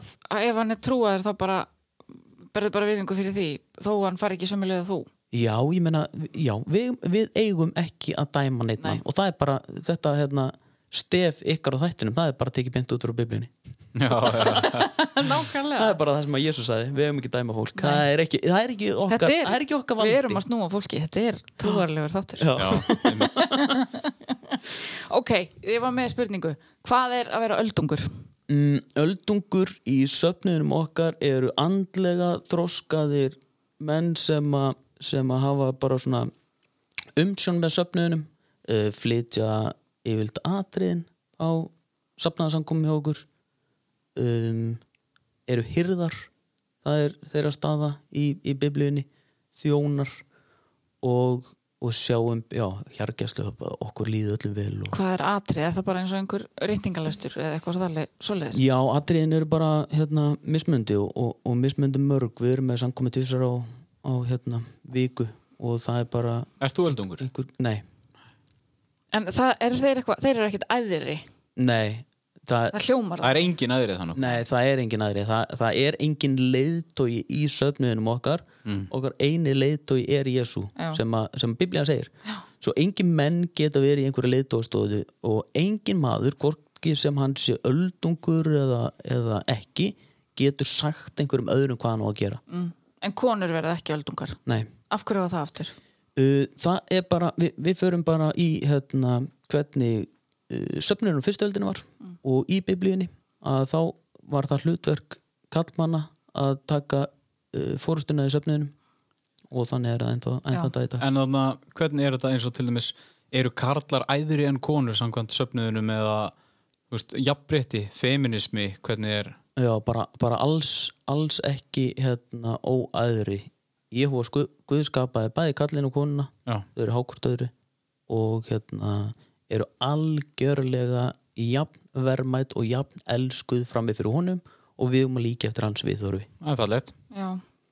ef hann er trúaður þá bara berðu bara viðingu fyrir því þó hann fari ekki sömulega þú? Já, ég meina já, við, við eigum ekki að dæma neitt Nei. og það er bara, þetta hérna stef ykkar á þættinum, það er bara tekið beint út frá biblíunni. Já, já, nákvæmlega. Það er bara það sem að Jésús sagði, við eigum ekki að dæma fólk. Það er ekki, það er ekki okkar, er, það er ekki okkar valdi. við erum að snúa fólki, þetta er trúarlegur þáttur. Já. ok, ég var með spurningu. Hvað er að vera öldungur? Mm, öldungur í söfniðunum okkar eru andlega þroskaðir menn sem að sem að hafa bara svona umsjón með söfniðunum uh, flytja yfirlt atriðin á safnaðarsamkomi hjá okkur. Um, eru hyrðar það er þeirra staða í, í biblíunni þjónar og, og sjáum já, hjargjastlu okkur líði öllum vel og hvað er atrið? Er það bara eins og einhver reytingalestur eða eitthvað svoleiðis? Já, atriðin eru bara hérna, mismundi og, og, og mismundi mörg við erum með samkomið tvisar á, á hérna, viku og það er bara Ert þú eldungur? einhver, nei, en það er þeir eitthvað, þeir eru ekkit æðri nei það, það hljómar Það er engin aðrið þannig. Nei, það er engin aðri það, það er engin leiðtói í söfnuðinum okkar. Okkar eini leiðtói er Jésu sem, að, sem Biblían segir. Já. svo engin menn geta verið í einhverju leiðtóastóðu og engin maður hvorki sem hann sé öldungur eða, eða ekki getur sagt einhverjum öðrum hvað hann á að gera. Mm. en konur verða ekki öldungar. Nei. Af hverju var það aftur? Uh, það er bara, við, við förum bara í hérna, hvernig uh, söfnunum fyrstu öldinu var og í biblíunni að þá var það hlutverk kallmanna að taka uh, fórustuna í söfniðinum og þannig er það ennþá, ennþá dag. En þannig að hvernig er þetta eins og til dæmis eru karlar æðri en konur samkvæmt söfnuðunum eða þú veist, jafnrétti, feminismi hvernig er, Já, bara, bara alls, alls ekki hérna óæðri. Ég hóa sko, guðskapaði bæði kallin og konuna já, þau eru hákvort öðru og hérna eru algjörlega jafn verðmætt og jafn elskuð frammi fyrir honum og við um að líka eftir hans viðþorfi það er fallegt. Já,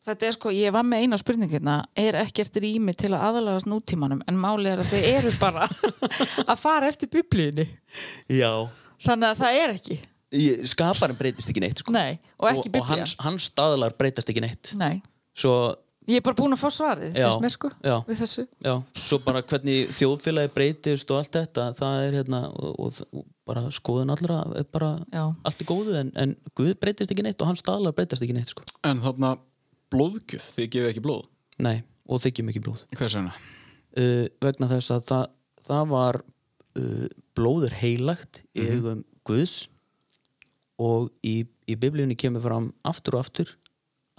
þetta er sko, ég var með eina spurningina er ekkert rými til að aðalagast nútímanum? En máli er að þau eru bara að fara eftir biblíunni. Já. Þannig að það er ekki. Skaparinn breytist ekki neitt sko. Nei, og ekki og, og hans, hans staðlar breytast ekki neitt. Nei, Svo, ég er bara búin að fá svarið Já, þess mér sko, já. við þessu já, svo bara hvernig þjóðfélagi breytist og allt þetta það er hérna og, og, og bara skoðun allra er bara Já. allt í góðu en, en Guð breytist ekki neitt og hans staðlar breytast ekki neitt sko. En þarna blóðgjöf, þið gefið ekki blóð Nei, og þykjum ekki blóð Hvers vegna? uh, vegna þess að það, það var uh, blóður heilagt í augum Guðs og í, í biblíunni kemur fram aftur og aftur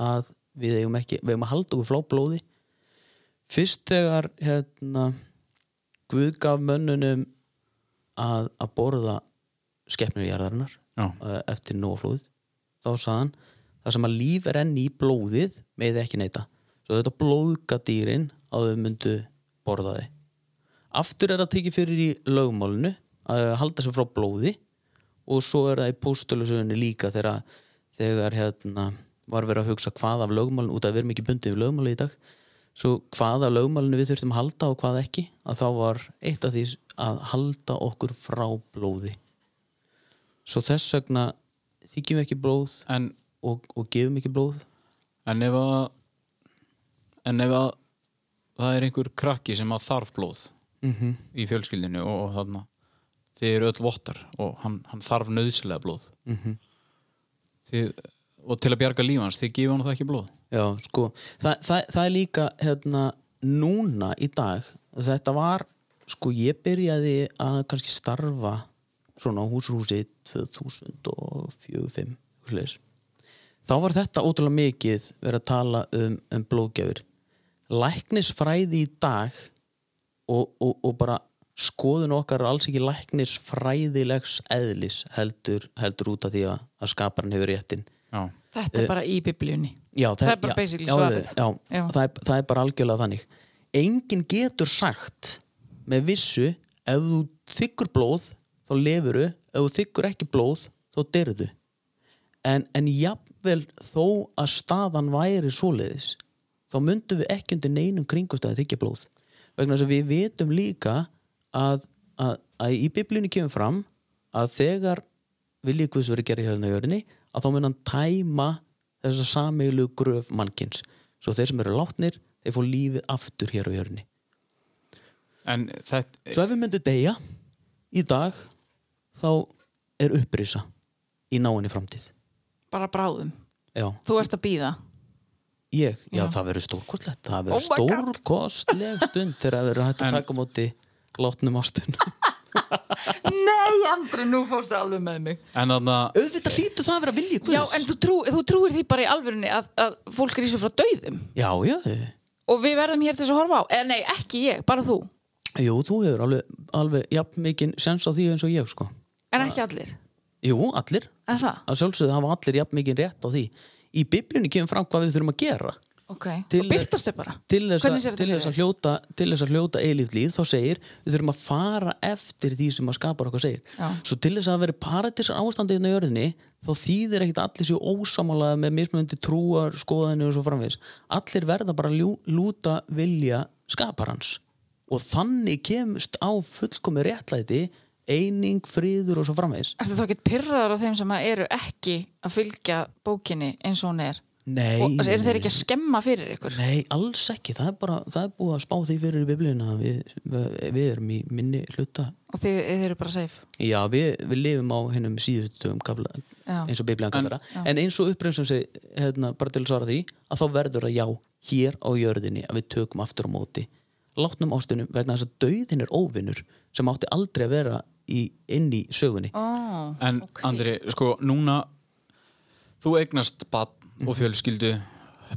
að við eigum ekki, við eigum að halda okkur flá blóði. Fyrst þegar hérna Guð gaf mönnunum að, að borða skeppnur jarðarinnar Já. uh, eftir nóflóð þá sagði hann það sem að líf er enn í blóðið með ekki neyta. Svo þetta blóðgadýrin að þau myndu borða þið aftur er það tekið fyrir í lögmálinu að halda sig frá blóði og svo er það í póstölusögunni líka þegar, þegar hérna, var verið að hugsa hvað af lögmálinu út af að við erum ekki bundið við lögmáli í dag svo hvað af lögmálinu við þurftum að halda og hvað ekki að þá var eitt af því að halda okkur frá blóði. Svo þess vegna þykjum við ekki blóð En, og, og gefum ekki blóð. En ef að en ef að það er einhver krakki sem að þarf blóð mm í fjölskyldinu og, og þarna þið eru öll vottar og hann, hann þarf nöðsilega blóð. Mhm. þið, og til að bjarga lífans þið gefa hann það ekki blóð? Já, sko, það, það, það er líka hérna, núna í dag þetta var, sko, ég byrjaði að kannski starfa svona á húsrúsi 2004-2005 húsleis. þá var þetta ótrúlega mikið verið að tala um, um blóðgjafir. Læknisfræði í dag og, og, og bara skoðun okkar er alls ekki læknisfræðilegs eðlis heldur, heldur út af því að, að skaparinn hefur réttin Já, Þetta er bara í biblíunni. Já, Það er bara basically já, svarið. Já, Já. Það, er, það er bara algjörlega þannig. Enginn getur sagt með vissu ef þú þykkur blóð þá lifuru, ef þú þykkur ekki blóð þá dyrðu en, en jafnvel þó að staðan væri svoleiðis þá myndum við ekki undir neinum kringustæði þykja blóð. Vegna þess að við vitum líka að, að, að í biblíunni kemur fram að þegar viljið Guðs verið gerði hérna í jörðinni að þá mun hann tæma þess að sameilu gröf mannkins. Svo þeir sem eru látnir, þeir fór lífið aftur hér á en þetta svo ef við myndum deyja í dag þá er upprisa í náinni framtíð. Bara bráðum, já, þú ert að býða ég, já, Já. það verður stórkostlegt. Það Oh verður God. stórkostleg stund þegar það verður hægt að taka móti látnum ástun Nei, Andri, nú fórstu alveg með mig. En þarna auðvitað hlýtur það að vera vilji Guðs. Já, en þú, trú, þú trúir því bara í alvörunni að, að fólk er í svo frá dauðum. Já, já, og við verðum hér til þess að horfa á. Eða nei, ekki ég, bara þú. Jú, þú hefur alveg, alveg jafn mikið sens á því eins og ég sko. En ekki allir, jú, allir, en það? Að sjálfsögðu hafa allir jafn mikið rétt á því. Í biblíunni kemur fram hvað við þurfum að gera ok, Til- og byrtastu bara? til þess, að, þetta hljóta, til þess að hljóta eilíft líð þá segir við þurfum að fara eftir því sem að skapar okkur segir. Já. svo til þess að vera paratísar ástandi inn á jörðinni þá þýðir ekkit allir sér ósamálaða með mismunandi trúar, skoðanir og svo framvegis. Allir verða bara ljú, lúta vilja skaparans. Og þannig kemst á fullkomi réttlæti eining, friður og svo framvegis. Ertu þá ekki pyrraður á þeim sem eru ekki að fylgja bókinni eins og hún er Nei, og eru þeir ekki að skemma fyrir ykkur? Nei, alls ekki, það er bara það er búið að spá því fyrir í biblíuna að við, við, við erum í minni hluta. Og þið, þið eru bara safe? Já, við, við lifum á hennum síðustum kafla, Já. eins og biblían kallar það. En eins og uppröðum sem sé, hérna, bara til að svara því að þá verður að já, hér á jörðinni að við tökum aftur á móti. Látnum ástunum vegna þess að dauðin er óvinnur sem átti aldrei að vera í, inn í sögunni. Oh, En ok. Andri, sko, núna þú eignast badn og fjölskyldu.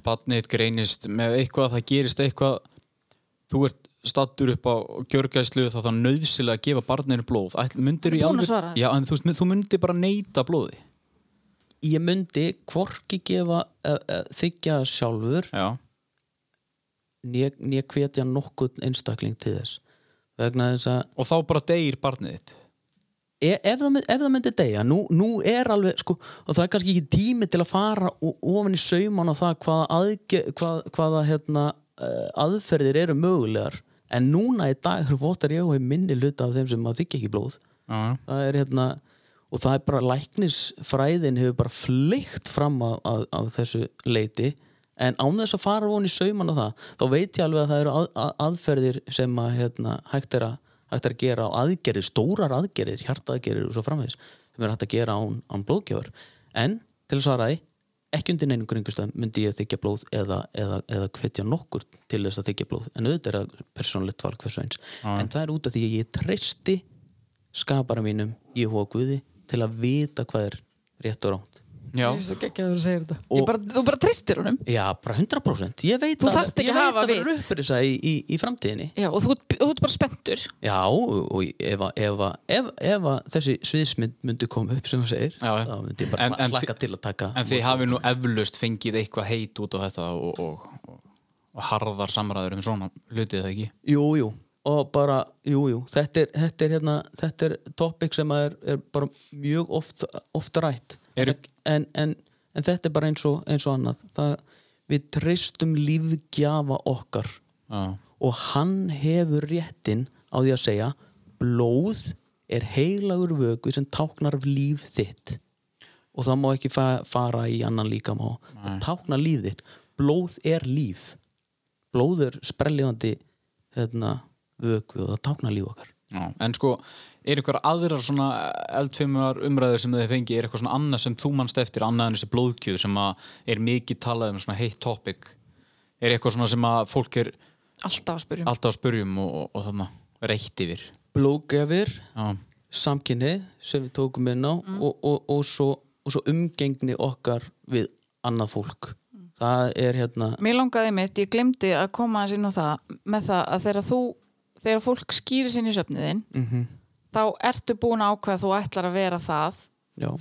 Barnið greinist með eitthvað það gerist eitthvað. Þú ert stattur upp á gjörgæslu þá þá nöðsilega að gefa barninu blóð. Myndir þessu. Já, en þú, þú myndir bara neyta blóði. Ég myndi hvorki gefa uh, uh, þykja það sjálfur né hvetja nokkurn einstakling til þess. Vegna þess að og þá bara deyr barnið þitt ef, það, ef það myndi deyja nú, nú er alveg sko, og það er kannski ekki tími til að fara o- ofan í sauman á það hvaða, aðge, hvað, hvaða hérna, uh, aðferðir eru mögulegar. En núna í dag eru votar ég og minni hluta af þeim sem maður þykja ekki blóð Já, það er hérna og það er bara læknisfræðin hefur bara fleikt fram af, af, af þessu leiti. En án þess að fara von í sauman á það þá veit ég alveg að það eru að, að, aðferðir sem að hérna, hægt, er að, hægt að gera á aðgerir, stórar aðgerir hjartaðgerir og svo framvegis sem er hægt að gera án, án blóðgjöfar en til að svara því ekki undir neinum kringustöðum myndi ég þykja blóð eða, eða, eða hvetja nokkur til þess að þykja blóð. En auðvitað er það persónlegt val hversu eins. En það er út af því að ég treysti skapara mínum í hóa Guði til að vita hvað er rétt og ránt já. Ég finnst það ekki að þú segir þetta. Og- Ég bara, Þú bara tristir honum. Já, bara 100% Ég veit Þú að, þarft ekki ég að veit hafa að vera vit. upp fyrir þess í, í, í framtíðinni. Já, og þú, ert- þú ert bara spenntur. Já, og ef, að- ef, að- ef, ef að þessi sviðsmynd myndi koma upp sem þú segir, Já, þá myndi ég bara En- en hlakka þi- til að taka En þið hafi nú eflaust fengið eitthvað heit út á þetta og, og, og, og harðar samræður um svona hlutið það ekki? Jú, jú, og bara, jú, jú. Þetta er, þetta er, hérna, þetta er topic sem er, er bara mjög oft, oft rætt Eru- en, en, en þetta er bara eins og, eins og annað. Það, við treystum lífgjafa okkar. Já, og hann hefur réttin á því að segja blóð er heilagur vöku sem táknar líf þitt. Og það má ekki fa fara í annan líkamá það táknar líf þitt. Blóð er líf. Blóð er sprelljandi hérna, vöku og það táknar líf okkar já. En sko, er ykkur aðrar svona eldfimmunar umræður sem þið fengi er eitthvað svona annað sem þú mannst eftir annað en þessi blóðkjöð sem að er mikið talað um svona heitt topic? Er eitthvað svona sem að fólk er Alltaf að spyrjum alltaf að spurjum og, og, og þarna reitt yfir? Blóðgjafir, Já, samkynni sem við tókum inn á og, og, og, svo, og svo umgengni okkar við annað fólk. Það er hérna Mér langaði mitt, ég glemdi að koma að sinna það með það að þegar þú þegar fólk skýrir sinni í söfniðin Mhm. þá ertu búin að ákveða að þú ætlar að vera það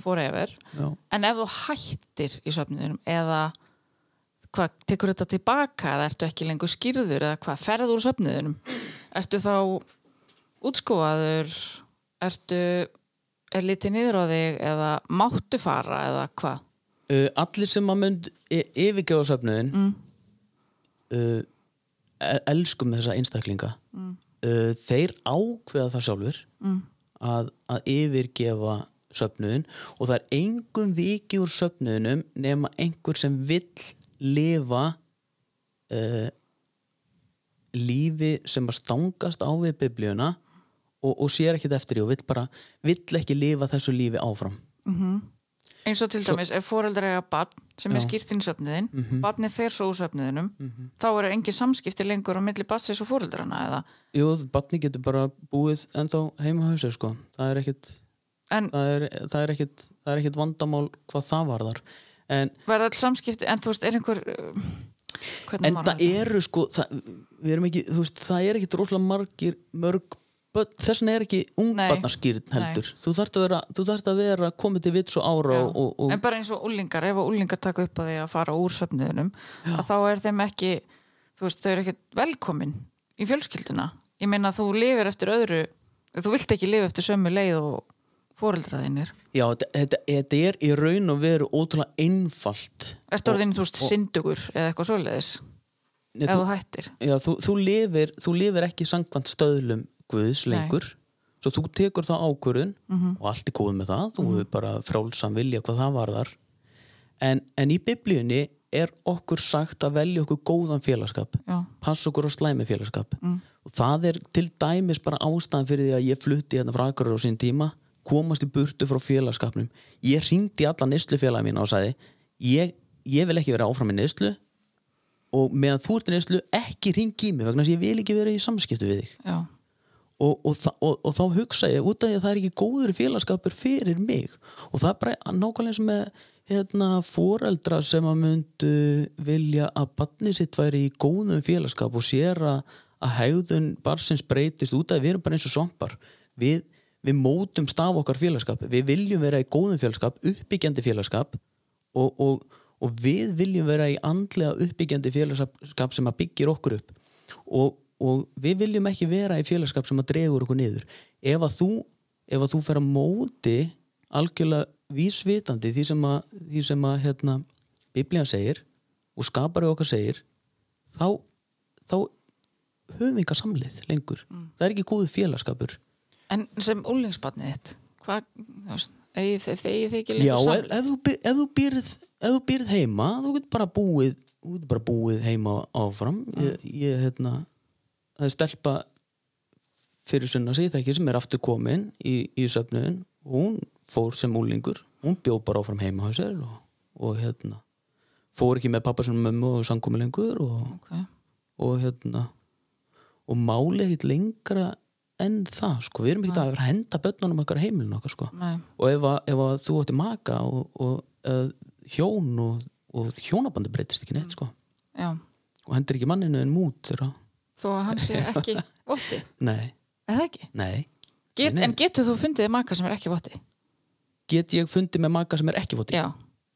forever Já. en ef þú hættir í söfniðinum eða hvað, tekur þetta tilbaka eða ertu ekki lengur skýrður eða hvað, ferður úr söfniðinum ertu þá útskóaður ertu er litið niður á þig eða máttu fara eða hvað uh, allir sem að mynd yfirgefa söfnuðin mm. uh, el- elskum þessa einstaklinga mm. Uh, þeir ákveða það sjálfur mm. að, að yfirgefa söfnuðin og það er engum viki úr söfnuðinum nema einhver sem vill lifa uh, lífi sem að stangast á við biblíuna og, og sér ekkert eftir því og vill bara vill ekki lifa þessu lífi áfram eins og til dæmis ef foreldrar eiga barn sem er skýrt inn í söfniðin mm Mhm. barnið fer svo úr söfniðinum þá eru engin samskipti lengur á milli barnsins og foreldrarna eða? Jú, barni getur bara búið ennþá heima á hausa sko. það er ekkit en það er, það er ekkit það er ekkit vandamál hvað það varðar. En, verða all samskipti en þú veist er einhver uh, hvernig en það eru sko það, ekki, veist, það er ekkit rosalega margir mörg þess vegna er ekki ungbarnaskýrn Nei. heldur. Þú þarft að vera, þú þarft að vera komið til vits og ára og, og, en bara eins og úlingar, ef að úlingar taka upp á því að fara úr söfniðinum að þá er þeim ekki veist, þau eru ekki velkomin í fjölskylduna. Ég meina þú lifir eftir öðru þú vilt ekki lifa eftir sömu leið og foreldraðinir já, þetta, þetta, er í raun og veru ótrúlega einfalt Ertu orðin, þú veist, syndugur eða eitthvað svoleiðis Nei, ef þú- þú hættir. Já, þú, þú, lifir, þú lifir ekki sangkvæmt stöðlum Guðs Nei. lengur svo þú tekur það ákvörðun Mhm. og allt er góð með það, þú hefur bara frálsam vilja hvað það varðar en, en í biblíunni er okkur sagt að velja okkur góðan félagskap Já. passa okkur á slæmi félagskap mm. og það er til dæmis bara ástæðan fyrir því að ég flutti hérna frá Akureyri á sín tíma komast í burtu frá félagskapnum ég ringdi alla nýslufélag mína og sagði ég, ég vil ekki vera áfram í nýslu og meðan þú ert í neyslu ekki ringi í mig vegna þess að ég vil ekki vera í samskiptu við þig Já, og, og, og, og þá hugsa ég út af því að það er ekki góður félagskapur fyrir mig og það er bara nákvæmlega eins með hérna foreldra sem að myndu vilja að barnið sitt væri í góðum félagskap og sér að, að hegðun barsins breytist út að við erum bara eins og svampar. Við, við mótum staf okkar félagskap við viljum vera í góðum félagskap uppbyggjandi félagskap og, við viljum vera í andlega uppbyggjandi félagskap sem að byggir okkur upp. Og, og við viljum ekki vera í félagskap sem að dregur okkur niður. Ef að þú, ef að þú fer að móti algjörlega vísvitandi því sem að, því sem að hérna, biblían segir og skapari okkar segir þá, þá höfum við enga samlið lengur. Það er ekki góðu félagskapur. En sem úlingsbarnið þitt, hvað, þú veist, eigið þið ekki Já, líka ef, ef, by- ef, þú býrð, ef þú býrð heima þú getur bara búið þú getur bara búið heima áfram. Ég, ég hérna það er stelpa fyrir sunna sig það ekki sem er aftur komin í, í söfnuðin hún fór sem úlingur hún bjó bara áfram heima á sér og, og hérna fór ekki með pappa sem mömmu og samkomi lengur og, Okay. og hérna og máli ekkit lengra en það sko, við erum ekki að henda börnunum okkar á heimilinu okkar sko. Nei. og ef, að, ef að þú ætti maka og, og uh, hjón og, og hjónabandi breytist ekki neitt sko. Já, og hendur ekki manninu en mút þeirra þó að hann sé ekki votti, nei, eða ekki? nei Get, Nei, nei. En getur þú fundið maka sem er ekki votti? get ég fundið með maka sem er ekki fóti Já,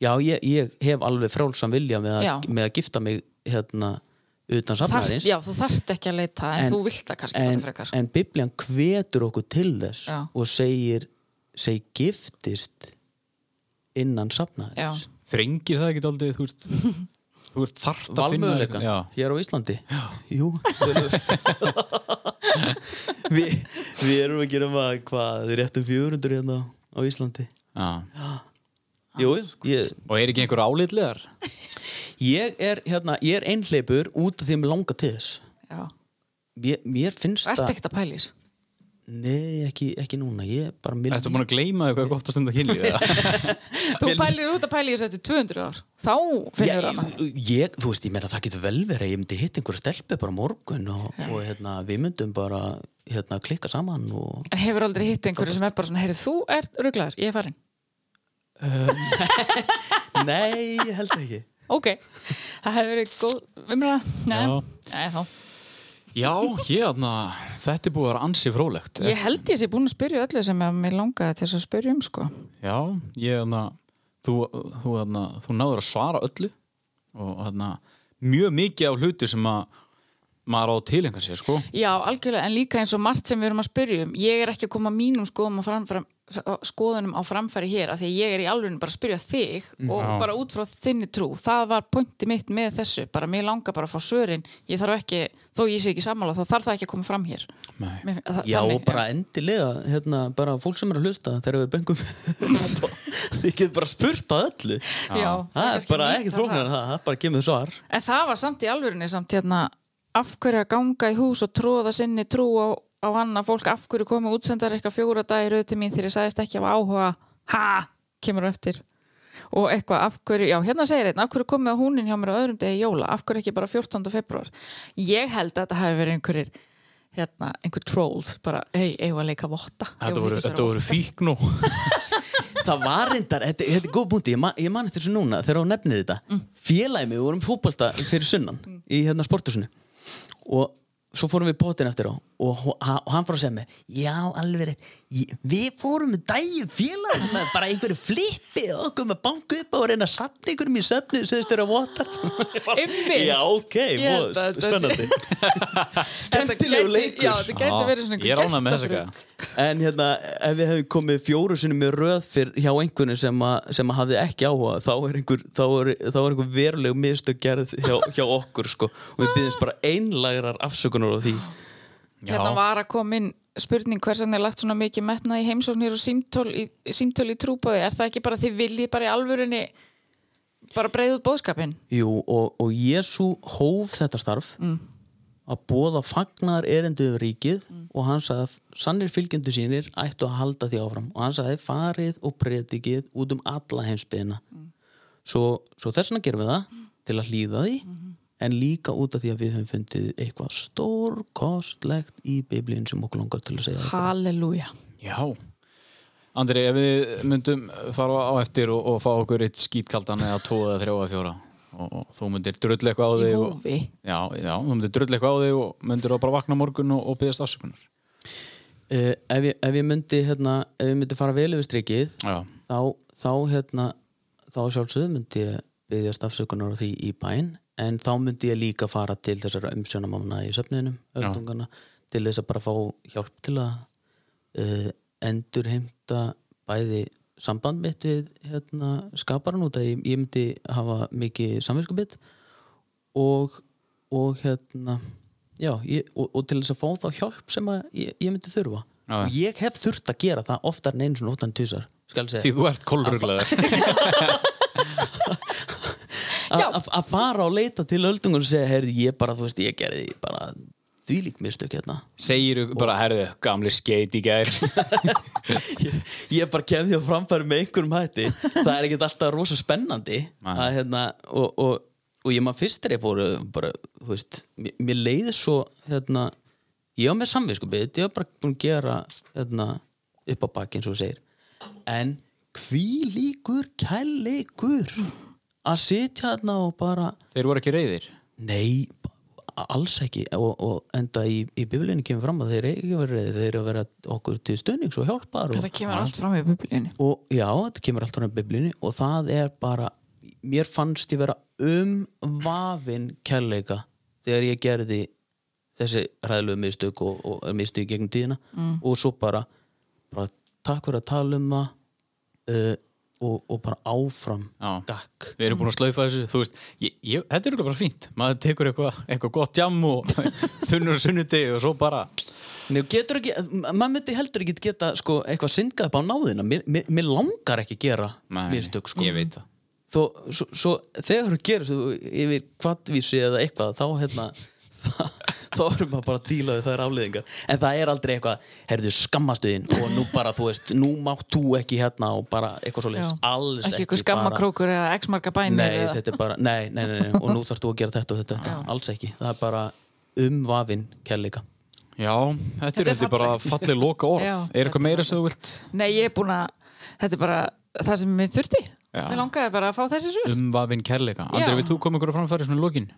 Já, ég, ég hef alveg frálsam vilja með Já. að, með að gifta mig hérna utan Þarft, safnaðins já, þú þarft ekki að leita en, En- þú vilt það kannski en, bara frekar en biblían hvetur okkur til þess Já. og segir, segir giftist innan safnaðins Já. Þrengir það ekki aldrei, þú veist Þú ert þart að finna Já, hér á Íslandi Já. Jú. Vi, við erum að gera maður hvað, þið réttum 400 hérna á Íslandi já. Jú, ég, Og er ekki einhver álitlegar? ég er hérna, ég er einhleipur út af því að mér langar til þess Já, mér, mér finnst ert það ekkert að pælis Nei, ekki, ekki núna, ég er búin að gleyma eitthvað gott að stunda kynlíf? eða? Þú pælir út að pæli þessu eftir 200 ár. Þá finnur hana. ég, þú veist, ég meina það getur vel verið ég myndi hitta einhverja stelpu bara morgun og, og hérna, við myndum bara hérna, klikka saman og En hefur aldrei hitt einhverju sem er bara svona Heyrðu, þú ert rugglaður, ég er farin. Nei, ég held ekki. Ok, það hefur verið góð umræða. Nei, Já. Nei, þá Já, aðna, þetta er búið að vera ansi frólægt. Ég held ég sé búin að spyrja öllu sem að mér langaði til þess að spyrja um sko Já, ég aðna, þú, þú, aðna, þú náður að svara öllu og aðna, mjög mikið á hluti sem að maður á að tilengja sér, sko. Já, algjörlega, en líka eins og margt sem við erum að spyrja um Ég er ekki að koma mínum skoðum á framfæri, skoðunum á framfæri hér af því að ég er í alveg bara að spyrja þig og Já. bara út frá þinni trú. Það var pointi mitt með þessu bara mér langar bara að fá svörin. Ég þarf ekki, þó ég sé ekki sammála þá þarf það ekki að koma fram hér. Nei. Mér, það, Já, þannig, og bara endilega, hérna, bara fólk sem er að hlusta þegar við bengum þið getur bara spurt að öllu. Já, það er bara ekki að þróknar það, það er bara kemur svar. En það var samt í alvörinni samt hérna af hverju að ganga í hús og tróða sinni trú á, á annað fólk af hverju komið útsendar eitthvað fjóra dagi rauð til mín þegar ég sagðist ekki af áhuga? Ha, kemur eftir. Og eitthvað af hverju, já hérna segir einn af hverju komið húnin hjá mér á öðrum degi jóla? Af hverju ekki bara 14. februar ég held að þetta hafi verið einhverjir hérna, einhver trolls bara, hei, eigum að leika votta? Þetta voru, að þetta voru fík nú. það var reyndar, þetta, þetta er góð búndi ég, man, ég man eftir þessu núna þegar hún nefnir þetta. Mm. félagið mig, við vorum fótbolta fyrir sunnan í hérna sportusinu og svo fórum við pottin eftir á og, ha- og hann fór að segja mig já, alveg rétt, Ég- við fórum með daginn félagið með bara einhverju flippi og okkur með banku upp og reyna að sapna einhverjum í söfnu segðist þér að votar já, ok, spennandi. Skemmtilegu leikur. Já, þetta gæti verið svona er þessa gestaþraut. En hérna, ef við hefum komið fjóru sinni með röð fyrr hjá einhvern sem, að- sem að hafði ekki áhuga þá er einhver, þá er, þá er einhver veruleg mistök gerð hjá, hjá okkur sko. og við byggjumst bara einlægrar afsökunar á því hérna var að koma inn spurning hvers vegna er lagt svona mikið metnað í heimsóknir og símtól í, í trúbóði er það ekki bara þið viljið bara í alvörunni bara breyða út bóðskapin Jú, og, og Jésu hóf þetta starf mm. að bóða fagnar erindu yfir ríkið og hann sagði að sannir fylgjendur sínir ættu að halda því áfram. Og hann sagði farið og predikið út um alla heimsbyðina svo, svo þess vegna gerum við það til að hlýða því en líka út af því að við höfum fundið eitthvað stórkostlegt í biblíun sem okkur langar til að segja. Halleluja. Já. Andri, ef við myndum fara á eftir og, og fá okkur eitt skítkaldan eða tvo eða þrjá eða fjóra og, og þú myndir drull eitthvað á þig og, já, já, þú myndir drull eitthvað á þig og myndir bara vakna morgun og, og byggðast afsökunar. Uh, ef, ég, ef ég myndi hérna, ef ég myndi fara vel yfir strikið Já, þá, þá hérna þá sjálfsögðu myndi ég byggjast afsökunar á því í bæn en þá myndi ég líka fara til þessara umsjónamána í söfniðinum, öldungana til þess að bara fá hjálp til að uh, endur heimta bæði samband mitt við hérna, skaparan út að ég, ég myndi hafa mikið samvinskupið og, og hérna já, ég, og, og til þess að fá þá hjálp sem ég, ég myndi þurfa. Já. og ég hef þurft að gera það oftar en einu svona oftar en segja. Því þú ert kólruglaður að að fara og leita til öldungur og segja, heyrðu, ég bara, þú veist, ég gerði bara þvílík mistök hérna. Segir bara, herðu, gamli skeit í gær. Ég, ég bara kem því á framfæri með einhverjum hætti. Það er ekkert alltaf rosa spennandi að, hérna, og, og, og ég maður fyrst þegar ég fór bara, þú veist, mér, mér leiði svo hérna, ég var með samvinskupið ég var bara búin að gera hérna, upp á baki eins og þú segir. En hví líkur kærleikur að sitja hérna og bara Þeir voru ekki reyðir Nei, alls ekki. Og, og enda í, í biblíunni kemur fram að þeir ekki vera reyðir, þeir eru að vera okkur til stöðnings og hjálpar og, Þetta kemur allt fram í biblíunni og já, þetta kemur alltaf í biblíunni og það er bara mér fannst ég vera umvafin kærleika þegar ég gerði þessi ræðilegu mistök og, og mistök gegnum tíðina. Og svo bara, bara takk fyrir að tala um það uh, og, og bara áfram gakk Við erum búin að slaufa þessu, þú veist ég, ég, Þetta er bara fínt, maður tekur eitthvað eitthvað gott jam og þunnur sunnudegi og svo bara Nei, getur ekki, maður myndi heldur ekki geta sko, eitthvað syngað upp á náðina. Mér, mér, mér langar ekki gera mistök sko. Ég veit það. Þó, svo, svo þegar þú gerir yfir kvartvísi eða eitthvað þá hérna þá, þá erum maður bara að díla við þær afliðingar en það er aldrei eitthvað, herðu skammastuðin og nú bara, þú veist, nú mátt þú ekki hérna og bara eitthvað svo Já. alls Ekki ekki skammakrókur eða x-marka bænir Nei, eða... þetta er bara, nei, nei, nei, nei. Og nú þarfst þú að gera þetta og þetta, þetta. alls ekki. Það er bara umvafin kærleika. Já, þetta, Þetta er þetta bara fallið loka orð Já, Er eitthvað meira sem þú vilt? Nei, ég er búin að Þetta er bara það sem mér þurfti. Mér langaði bara að fá þessi svör. Umvafin kærleika. Andri, vil þú koma ykkur að framfæri svona lokin?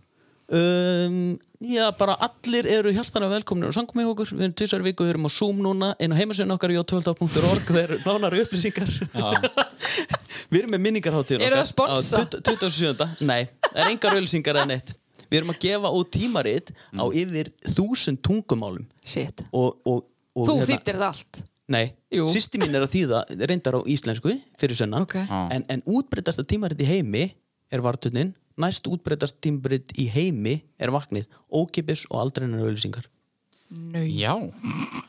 Um, já, bara allir eru hjartana velkomnir og sangum með okkur, við erum tvisar viku, við erum á Zoom núna, inn á heimasinn okkar j12.org, þeir eru nánari upplýsingar við erum með minningarháttíðin Eru það sponsa? 27. Nei, það er engar auðlýsingar eða neitt Við erum að gefa út tímarit á yfir þúsund tungumálum Shit og, og, og Þú þýttir það allt Nei, Jú. sýsti mín er að þýða reyndar á íslensku fyrir sönnan Ok. Já. en, en útbreytasta tímarit í heimi er vartunin, næst útbreytast tímarit í heimi er vaknið ókipis og aldreinar auðlýsingar Já,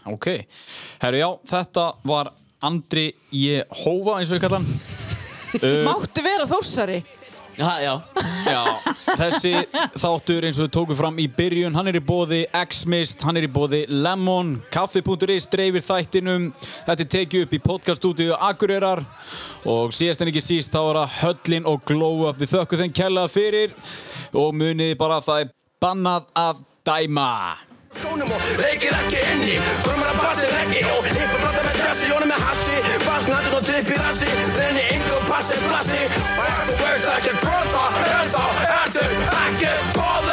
ok. Herru, já, þetta var Andri J. Hófa eins og ég kalla hann. Uh, Máttu vera þórsari Já, já, Já, þessi þáttur eins og við tókum fram í byrjun hann er í bóði X-Mist, hann er í bóði Lemon, kaffi.is dreifir þættinum, þetta er tekið upp í podcaststúdíu Akureyrar. Og síðast en ekki síst þá er það Höllin og Glow Up, við þökkum þeim kærlega fyrir og muniði bara að það er bannað að dæma. Skónum og reykir ekki inni. Kormar að passi ekki. Og hippa blata með dressi Jónum með hassi, basnandi og tipp í Watch it. I have the words like a drums are, hands are acid. I get ballin'.